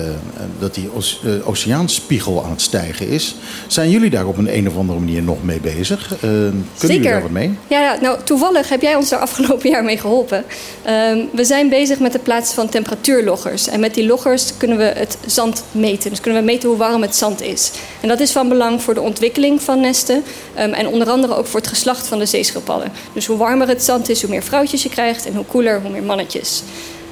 dat die eh, oceaanspiegel aan het stijgen is. Zijn jullie daar op een, een of andere manier nog mee bezig? Kunnen jullie daar wat mee? Ja, ja, nou toevallig heb jij ons daar afgelopen jaar mee geholpen. Ehm, we zijn bezig met het plaatsen van temperatuurloggers. En met die loggers kunnen we het zand meten. Dus kunnen we meten hoe warm het zand is. En dat is van belang voor de ontwikkeling van nesten. ehm, en onder andere ook voor het geslacht van de zeeschildpadden. Dus hoe warmer het zand is, hoe meer vrouwtjes je krijgt. En hoe koeler, hoe meer mannetjes.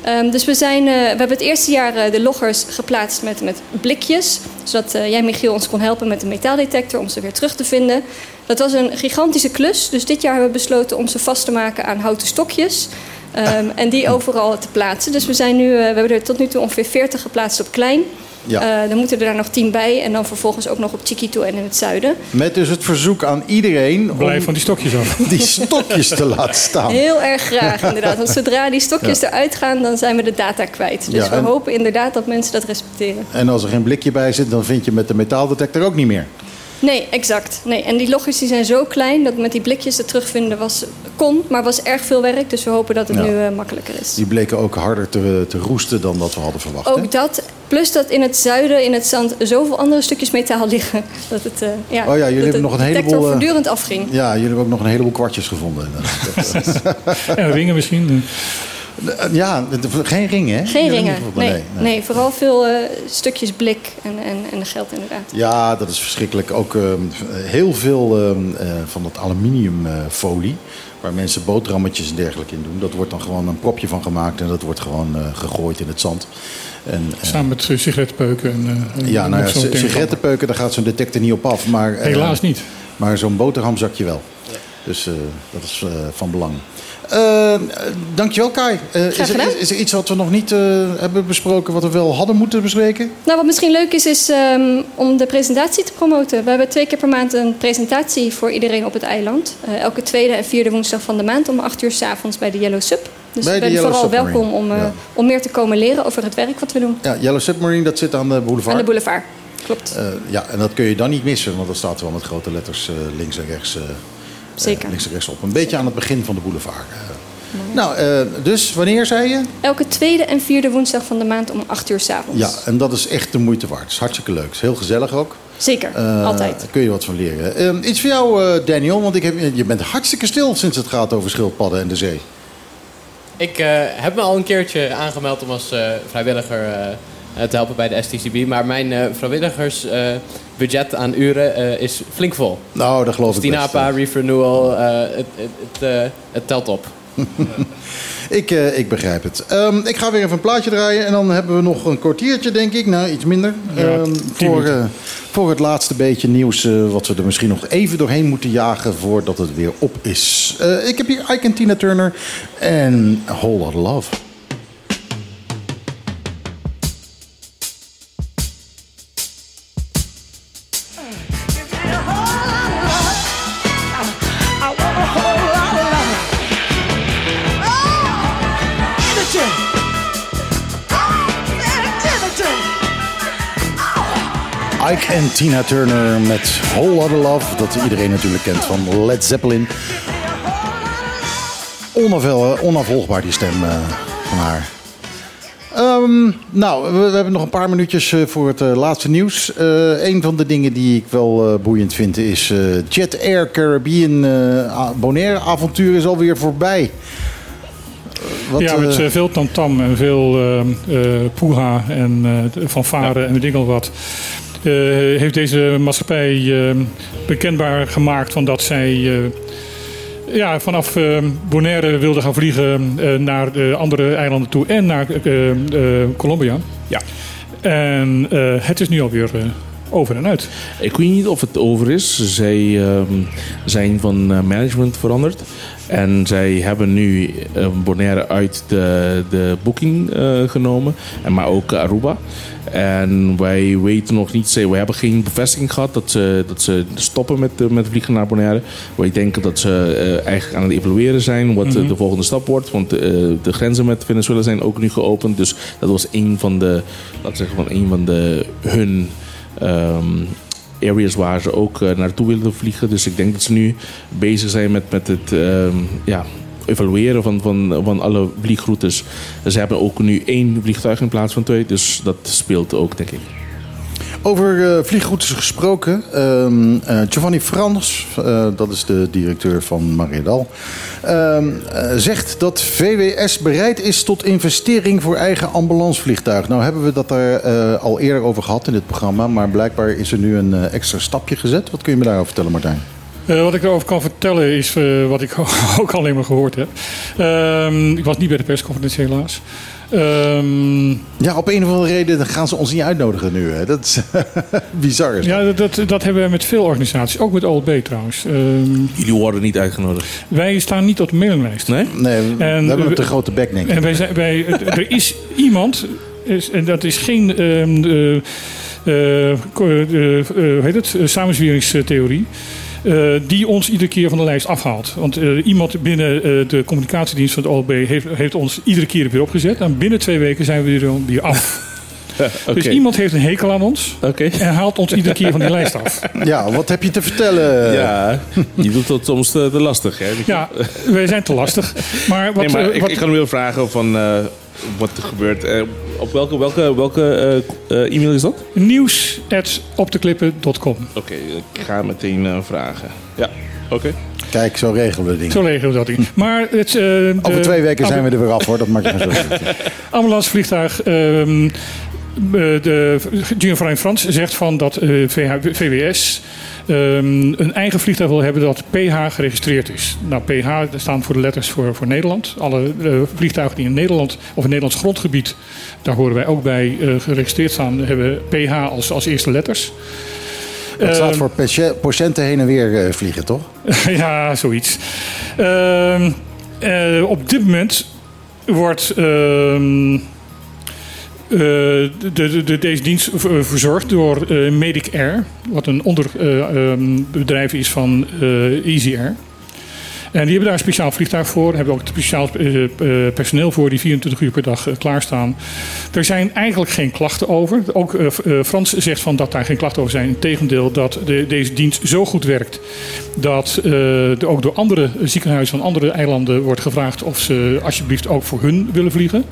Ehm, dus we, zijn, eh, we hebben het eerste jaar eh, de loggers geplaatst met, met blikjes. Zodat eh, jij, Michiel, ons kon helpen met de metaaldetector om ze weer terug te vinden. Dat was een gigantische klus. Dus dit jaar hebben we besloten om ze vast te maken aan houten stokjes. Ehm, en die overal te plaatsen. Dus we, zijn nu, we hebben er tot nu toe ongeveer 40 geplaatst op klein. Ja. Eh, dan moeten er daar nog 10 bij. En dan vervolgens ook nog op Chiquito en in het zuiden. Met dus het verzoek aan iedereen Blijf om van die stokjes af. die stokjes te laten staan. Heel erg graag, inderdaad. Want zodra die stokjes eruit gaan, dan zijn we de data kwijt. Dus Ja, we en- hopen inderdaad dat mensen dat respecteren. En als er geen blikje bij zit, dan vind je met de metaaldetector ook niet meer. Nee, exact. Nee. En die loggers die zijn zo klein dat met die blikjes het terugvinden was, kon, maar was erg veel werk. Dus we hopen dat het Ja. nu eh, makkelijker is. Die bleken ook harder te, te roesten dan dat we hadden verwacht. hè? Ook dat, plus dat in het zuiden, in het zand, zoveel andere stukjes metaal liggen. Dat het, eh, ja, Oh ja, jullie dat hebben de nog een detector heleboel, eh, voortdurend afging. Ja, jullie hebben ook nog een heleboel kwartjes gevonden. En ringen misschien. Ja, geen ringen, hè? Geen ringen. Nee, vooral veel eh, stukjes blik en, en, en geld inderdaad. Ja, dat is verschrikkelijk. Ook ehm, heel veel ehm, eh, van dat aluminiumfolie. waar mensen boterhammetjes en dergelijke in doen. Dat wordt dan gewoon een propje van gemaakt. En dat wordt gewoon eh, gegooid in het zand. En, eh, Samen met sigarettenpeuken. En, en ja, nou ja, sigarettenpeuken, daar gaat zo'n detector niet op af. Maar, Helaas niet. Maar zo'n boterhamzakje wel. Dus eh, dat is eh, van belang. Eh, dankjewel Kai. Eh, is, er, is, er iets wat we nog niet eh, hebben besproken, wat we wel hadden moeten bespreken? Nou, wat misschien leuk is, is ehm, om de presentatie te promoten. We hebben twee keer per maand een presentatie voor iedereen op het eiland. Eh, elke tweede en vierde woensdag van de maand om acht uur s avonds bij de Yellow Sub. Dus Bij bent Yellow vooral Submarine. welkom om, Ja. om meer te komen leren over het werk wat we doen. Ja, Yellow Submarine, dat zit aan de boulevard. Aan de boulevard. Klopt. Ja, en dat kun je dan niet missen, want dat staat wel met grote letters links en rechts. Eh, Zeker. links en rechts op. Een beetje aan het begin van de boulevard. eh. nou, eh, dus wanneer zei je? Elke tweede en vierde woensdag van de maand om acht uur s avonds. Ja, en dat is echt de moeite waard. Het is hartstikke leuk. Het is heel gezellig ook. Zeker, altijd. Daar kun je wat van leren. Eh, iets voor jou, eh, Daniel, want ik heb, je bent hartstikke stil sinds het gaat over schildpadden en de zee. Ik eh, heb me al een keertje aangemeld om als eh, vrijwilliger eh, te helpen bij de STCB. Maar mijn eh, vrijwilligersbudget aan uren eh, is flink vol. Nou, dat geloof ik best. Stinapa, Reef Renewal, eh, het, het, het, eh, het telt op. Ik, eh, ik begrijp het. Ehm, ik ga weer even een plaatje draaien en dan hebben we nog een kwartiertje, denk ik. Nou, iets minder. Ja, Ehm, voor, eh, voor het laatste beetje nieuws eh, wat we er misschien nog even doorheen moeten jagen voordat het weer op is. Eh, ik heb hier Ike en Tina Turner en A Whole Lot of Love. Ike en Tina Turner met Whole Lot of Love. Dat iedereen natuurlijk kent van Led Zeppelin. Onafvel, onafvolgbaar die stem eh, van haar. Ehm, nou, we, we hebben nog een paar minuutjes eh, voor het eh, laatste nieuws. Eh een van de dingen die ik wel eh, boeiend vind is... eh, Jet Air Caribbean eh, Bonaire avontuur is alweer voorbij. Eh, wat, ja, met eh, eh, veel tamtam en veel eh eh, poeha en eh fanfare en weet ik al wat. Eh, heeft deze maatschappij eh, bekendbaar gemaakt van dat zij eh, ja, vanaf eh, Bonaire wilde gaan vliegen eh, naar de andere eilanden toe en naar Colombia. Ja. En het is nu alweer over en uit. Ik weet niet of het over is. Zij ehm, zijn van management veranderd. En zij hebben nu Bonaire uit de, de boeking eh, genomen. En maar ook Aruba. En wij weten nog niet, we hebben geen bevestiging gehad dat ze, dat ze stoppen met, eh, met vliegen naar Bonaire. Wij denken dat ze eh, eigenlijk aan het evalueren zijn wat Mhm. de volgende stap wordt. Want de grenzen met Venezuela zijn ook nu geopend. Dus dat was een van de, laten we zeggen, van een van de hun ehm, areas waar ze ook eh, naartoe wilden vliegen. Dus ik denk dat ze nu bezig zijn met, met het ehm, ja, evalueren van, van, van alle vliegroutes. Ze hebben ook nu één vliegtuig in plaats van twee. Dus dat speelt ook, denk ik. Over eh, vliegroutes gesproken. ehm, eh, Giovanni Frans, eh, dat is de directeur van Mariedal, ehm, eh, zegt dat VWS bereid is tot investering voor eigen ambulancevliegtuig. Nou hebben we dat daar al eerder over gehad in dit programma, maar blijkbaar is er nu een extra stapje gezet. Wat kun je me daarover vertellen, Martijn? Eh, wat ik erover kan vertellen is eh, wat ik ook alleen maar gehoord heb. Ehm, ik was niet bij de persconferentie helaas. Ehm, Ja, op een of andere reden gaan ze ons niet uitnodigen nu. Hè? Dat is bizar. Is ja, dat, dat, dat hebben we met veel organisaties, ook met OLB trouwens. Ehm, Jullie worden niet uitgenodigd. wij staan niet op de mailinglijst. Nee? Nee, we, we hebben een te grote bek, denk ik. En wij zijn, wij, er is iemand, is, en dat is geen ehm, eh, eh, eh, eh, hoe heet het? Samenzweringstheorie. Eh, die ons iedere keer van de lijst afhaalt. Want eh, iemand binnen eh, de communicatiedienst van het OLB heeft, heeft ons iedere keer weer opgezet. En binnen twee weken zijn we weer, weer af. Dus iemand heeft een hekel aan ons Oké. en haalt ons iedere keer van die lijst af. Ja, wat heb je te vertellen? Ja, je doet dat soms te, te lastig. Hè? Ja, wij zijn te lastig. Maar wat, nee, maar eh, ik, wat- ik kan willen vragen van eh, wat er gebeurt. Eh, op welke, welke, welke eh, eh, e-mail is dat? nieuws at opteklippen.com. Oké, ik ga meteen eh, vragen. Ja, oké. Kijk, zo regelen we dingen. Zo regelen we dat niet. Maar het, eh, de Over twee weken zijn we er weer af, hoor. Dat maakt je geen zorgen. ambulancevliegtuig. ehm eh, de Giovanni Frans zegt van dat eh, VH VWS ehm, een eigen vliegtuig wil hebben dat PH geregistreerd is. Nou, PH staan voor de letters voor, voor Nederland. Alle eh, vliegtuigen die in Nederland of in Nederlands grondgebied, daar horen wij ook bij, eh, geregistreerd staan, hebben PH als, als eerste letters. Dat staat Ehm, voor patië- patiënten heen en weer eh, vliegen, toch? ja, zoiets. Ehm, eh, op dit moment wordt eh, de, de, de- deze dienst v- verzorgd door eh, Medic Air, wat een onderbedrijf is van eh, Easy Air. En die hebben daar een speciaal vliegtuig voor. Hebben ook speciaal eh, eh, personeel voor die 24 uur per dag eh, klaarstaan. Er zijn eigenlijk geen klachten over. Ook eh, eh, Frans zegt van dat daar geen klachten over zijn. Integendeel, dat de, deze dienst zo goed werkt dat eh, er ook door andere ziekenhuizen van andere eilanden wordt gevraagd of ze alsjeblieft ook voor hun willen vliegen.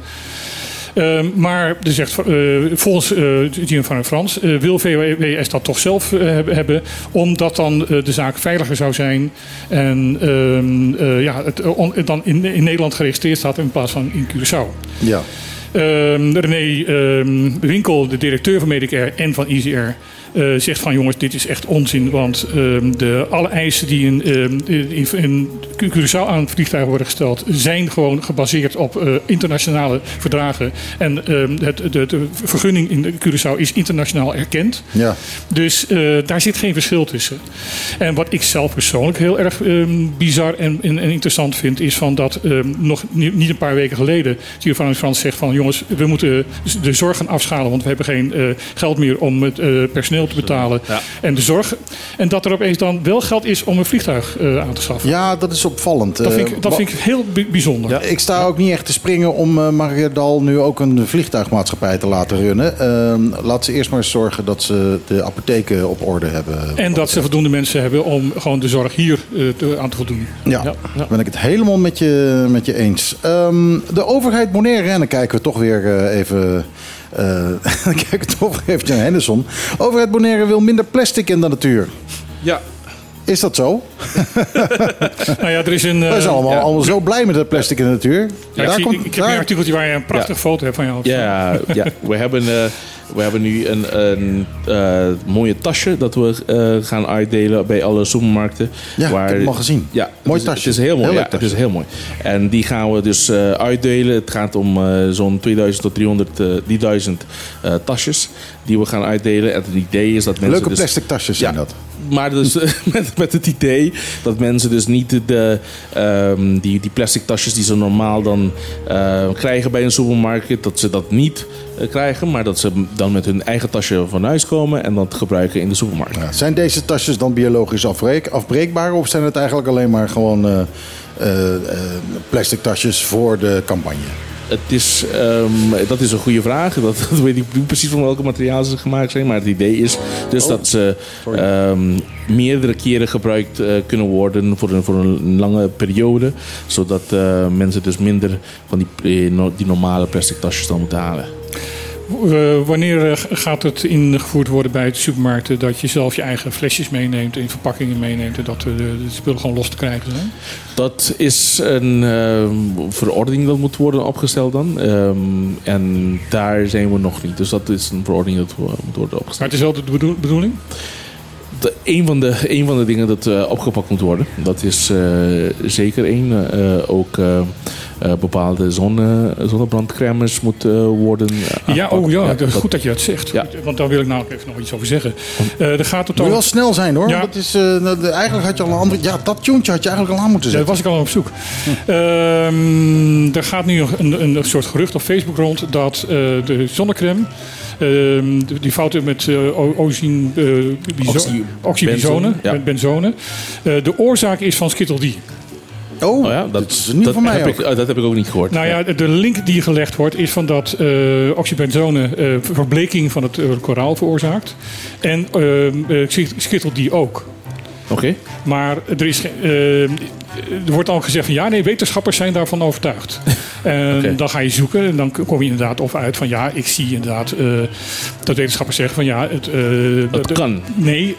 Ehm, maar zegt, eh, volgens uh, Giovanni Frans eh, wil VWS dat toch zelf eh, heb- hebben, omdat dan eh, de zaak veiliger zou zijn en ehm, eh, ja, het eh, on- dan in, in Nederland geregistreerd staat in plaats van in Curaçao. Ja. Ehm, René Winkel, de directeur van Medicare en van Easy Eh, zegt van jongens, dit is echt onzin. Want ehm, de, alle eisen die in, ehm, in, in Curaçao aan het vliegtuig worden gesteld, zijn gewoon gebaseerd op eh, internationale verdragen. En ehm, het, de, de vergunning in Curaçao is internationaal erkend. Ja. Dus eh, daar zit geen verschil tussen. En wat ik zelf persoonlijk heel erg bizar en, en, en interessant vind, is van dat nog niet, een paar weken geleden Giovanni Frans zegt van jongens, we moeten de zorg gaan afschalen, want we hebben geen geld meer om het eh, personeel te betalen Ja. en de zorg. En dat er opeens dan wel geld is om een vliegtuig eh, aan te schaffen. ja, dat is opvallend. Dat, vind Eh, ik, dat vind ik heel bi- bijzonder. Ja, ik sta ook niet echt te springen om eh Mariadal nu ook een vliegtuigmaatschappij te laten runnen. Ehm, laat ze eerst maar zorgen dat ze de apotheken op orde hebben. En dat ze voldoende mensen hebben om gewoon de zorg hier eh, te- aan te voldoen. Ja, daar ben ik het helemaal met je, met je eens. Ehm, de overheid Bonaire, en dan kijken we toch weer eh, even... eh, kijken we toch even naar Henderson. Overheid Bonaire wil minder plastic in de natuur. Ja. Is dat zo? Nou ja, er is een... Wij zijn eh, allemaal, ja. allemaal zo blij met het plastic in de natuur. Ja, ik, Daar zie- komt- ik, ik heb daar- een artikeltje waar je een prachtige foto hebt van jou. Ja, ja we, hebben, eh, we hebben nu een, een eh, mooie tasje dat we eh, gaan uitdelen bij alle supermarkten. Ja, ik heb hem al gezien. Ja, Mooi het is- tasje. Het is heel mooi, Heel ja, het is heel mooi. En die gaan we dus eh, uitdelen. Het gaat om eh, zo'n 2000 tot 300 eh, die duizend eh, tasjes die we gaan uitdelen. En het idee is dat mensen Leuke dus- plastic tasjes zijn Ja, dat. Maar dus met, het idee dat mensen dus niet de, ehm, die, die plastic tasjes die ze normaal dan eh, krijgen bij een supermarkt, dat ze dat niet eh, krijgen, maar dat ze dan met hun eigen tasje van huis komen en dat gebruiken in de supermarkt. Zijn deze tasjes dan biologisch afbreek, afbreekbaar of zijn het eigenlijk alleen maar gewoon eh, plastic tasjes voor de campagne? Het is, ehm, dat is een goede vraag. Dat, dat weet ik niet precies van welke materialen ze gemaakt zijn. Maar het idee is dus Oh, dat ze ehm, meerdere keren gebruikt eh, kunnen worden voor een, voor een lange periode. Zodat eh, mensen dus minder van die, eh, die normale plastic tasjes dan moeten halen. Eh, wanneer eh, gaat het ingevoerd worden bij de supermarkten dat je zelf je eigen flesjes meeneemt en verpakkingen meeneemt en dat de, de, spullen gewoon los te krijgen zijn? Dat is een verordening dat moet worden opgesteld dan. Ehm, en daar zijn we nog niet. Dus dat is een verordening dat moet worden opgesteld. Maar het is wel de bedoel- bedoeling? De, een, van de, een van de dingen dat eh, opgepakt moet worden. Dat is eh, zeker één. eh, ook bepaalde zonne, zonnebrandcrèmes moeten worden Ja, oh aangepakt. ja, Ja, dat- dat- goed dat je dat zegt. Want daar wil ik nou even nog iets over zeggen. Eh er gaat Moet totaal... je wel snel zijn hoor. Ja. Dat is, eh, nou, eigenlijk had je al een andere. Ja, dat tuentje had je eigenlijk al aan moeten Daar zetten. was ik al op zoek. Ehm, er gaat nu een, een, een soort gerucht op Facebook rond dat eh, de zonnecrème. Ehm, die- die fouten met eh ozine, eh, bizo- Oxy- oxybenzone, benzone, ja. ben- benzone, eh, de oorzaak is van Skittle D. Oh, Oh ja, dat, is niet dat van mij heb ook. ik, dat heb ik ook niet gehoord. Nou ja, de link die gelegd wordt is van dat eh oxybenzone eh, verbleking van het eh, koraal veroorzaakt. En ehm eh, Skittle D ook. Oké. Maar er, is, eh, er wordt al gezegd van ja, nee, wetenschappers zijn daarvan overtuigd. En dan ga je zoeken en dan kom je inderdaad of uit van ja, ik zie inderdaad eh, dat wetenschappers zeggen van ja, het, eh, Dat kan. Nee,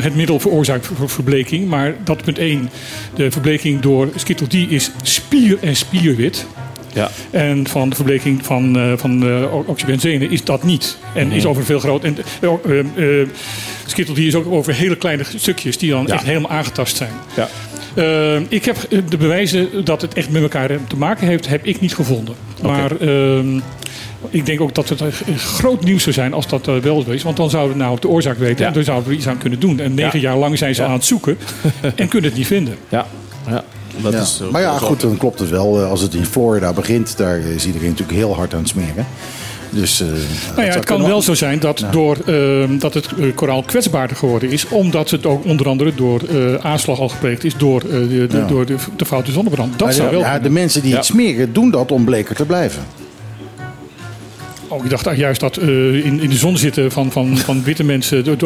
het middel veroorzaakt ver- verbleking, maar dat punt 1, de verbleking door Skittle D is spier en spierwit. Ja. En van de verbleking van, eh van eh, oxybenzene is dat niet. En is over veel groot. En uh, Skittle die is ook over hele kleine stukjes die dan Ja. echt helemaal aangetast zijn. Ja. Eh, ik heb eh, de bewijzen dat het echt met elkaar te maken heeft, heb ik niet gevonden. Maar ehm, ik denk ook dat het een groot nieuws zou zijn als dat eh, wel zo is. Want dan zouden we nou de oorzaak weten Ja. en dan zouden we iets aan kunnen doen. En negen Ja. jaar lang zijn ze Ja. aan het zoeken en kunnen het niet vinden. Ja, ja. Dat Ja. is, eh, maar ja, goed, dan klopt het wel. Eh, Als het in Florida begint, daar is iedereen natuurlijk heel hard aan het smeren. Dus, eh, Nou ja, het kan wel zo zijn dat, Ja. door, ehm, dat het koraal kwetsbaarder geworden is. Omdat het ook onder andere door eh, aanslag al gepleegd is door, eh, de, Ja. door de, de foute zonnebrand. Dat Maar zou de, wel ja, de mensen die Ja. het smeren, doen dat om bleker te blijven. Oh, ik dacht juist dat eh, in, in de zon zitten van, van, van witte mensen de,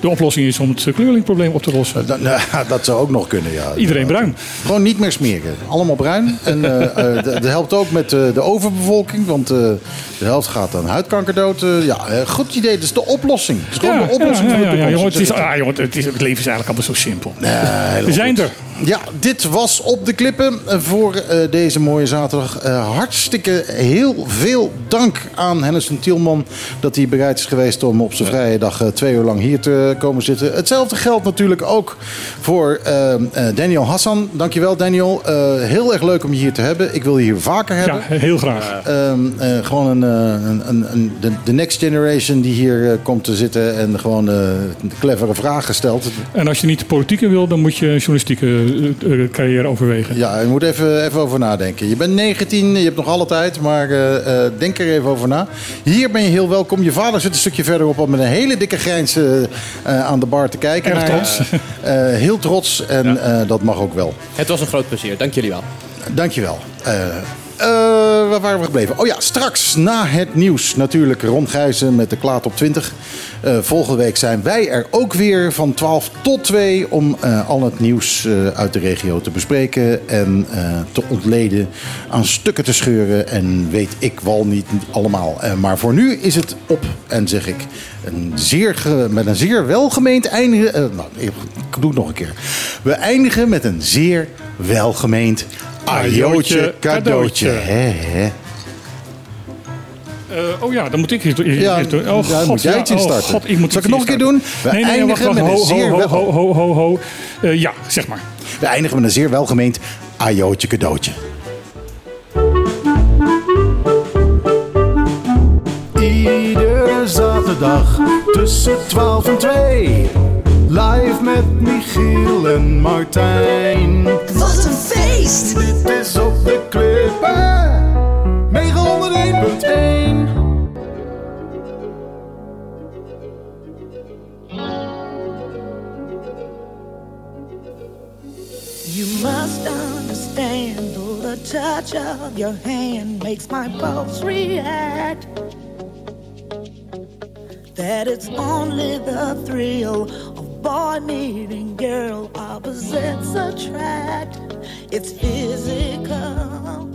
de, oplossing is om het kleurlingprobleem op te lossen. Dat, nou, dat zou ook nog kunnen, ja. Iedereen bruin. Gewoon niet meer smeren. allemaal bruin. En eh, eh, dat helpt ook met de overbevolking, want de helft gaat aan huidkanker dood. Ja, goed idee. Dat is de oplossing. Het is gewoon de oplossing ja, voor de ja, toekomst. jongen, het, is, ah, jongen, het, is, het leven is eigenlijk allemaal zo simpel. Nee, We zijn goed. er. Ja, dit was op de klippen voor eh, deze mooie zaterdag. Eh, hartstikke heel veel dank aan Henderson Tielman dat hij bereid is geweest om op zijn vrije dag eh, twee uur lang hier te komen zitten. Hetzelfde geldt natuurlijk ook voor Daniel Hassan. Dankjewel Daniel. Eh, heel erg leuk om je hier te hebben. Ik wil je hier vaker hebben. Ja, heel graag. Ehm, eh, gewoon een, eh, een, een, een, de, de next generation die hier komt te zitten en gewoon eh, clevere vragen stelt. En als je niet de politiek in wil, dan moet je journalistieke eh, carrière overwegen. Ja, je moet even, even over nadenken. Je bent 19, je hebt nog alle tijd, maar eh, eh, denk er even over na. Hier ben je heel welkom. Je vader zit een stukje verderop al met een hele dikke grijns aan de bar te kijken. Erg je. trots. Eh, heel trots en eh, dat mag ook wel. Het was een groot plezier, dank jullie wel. Dankjewel. Eh eh, waar waren we gebleven? Oh ja, straks na het nieuws natuurlijk Ron Gijzen met de Klaat op 20. Eh, volgende week zijn wij er ook weer van 12 tot 2 om eh, al het nieuws eh, uit de regio te bespreken en eh, te ontleden, aan stukken te scheuren en weet ik wel niet allemaal. Eh, maar voor nu is het op en zeg ik een zeer met een zeer welgemeend eindigen. eh, nou, ik doe het nog een keer. We eindigen met een zeer welgemeend Ajootje cadeautje. Hè. Eh, oh ja, dan moet ik Ja, iets doen. Oh, daar God, moet jij ja, iets in oh, starten. God, ik moet Zal ik het nog een keer doen? We Nee, nee, nee, wacht, eindigen wacht, met ho, ho, ho, ho, ho. Eh, ja, zeg maar. We eindigen met een zeer welgemeend ajootje cadeautje. Iedere zaterdag tussen 12 en 2. Live met Michiel en Martijn. Een feest! Dit is op de klippen. 901.1. You must understand, the touch of your hand makes my pulse react. That it's only the thrill boy meeting girl, opposites attract. It's physical,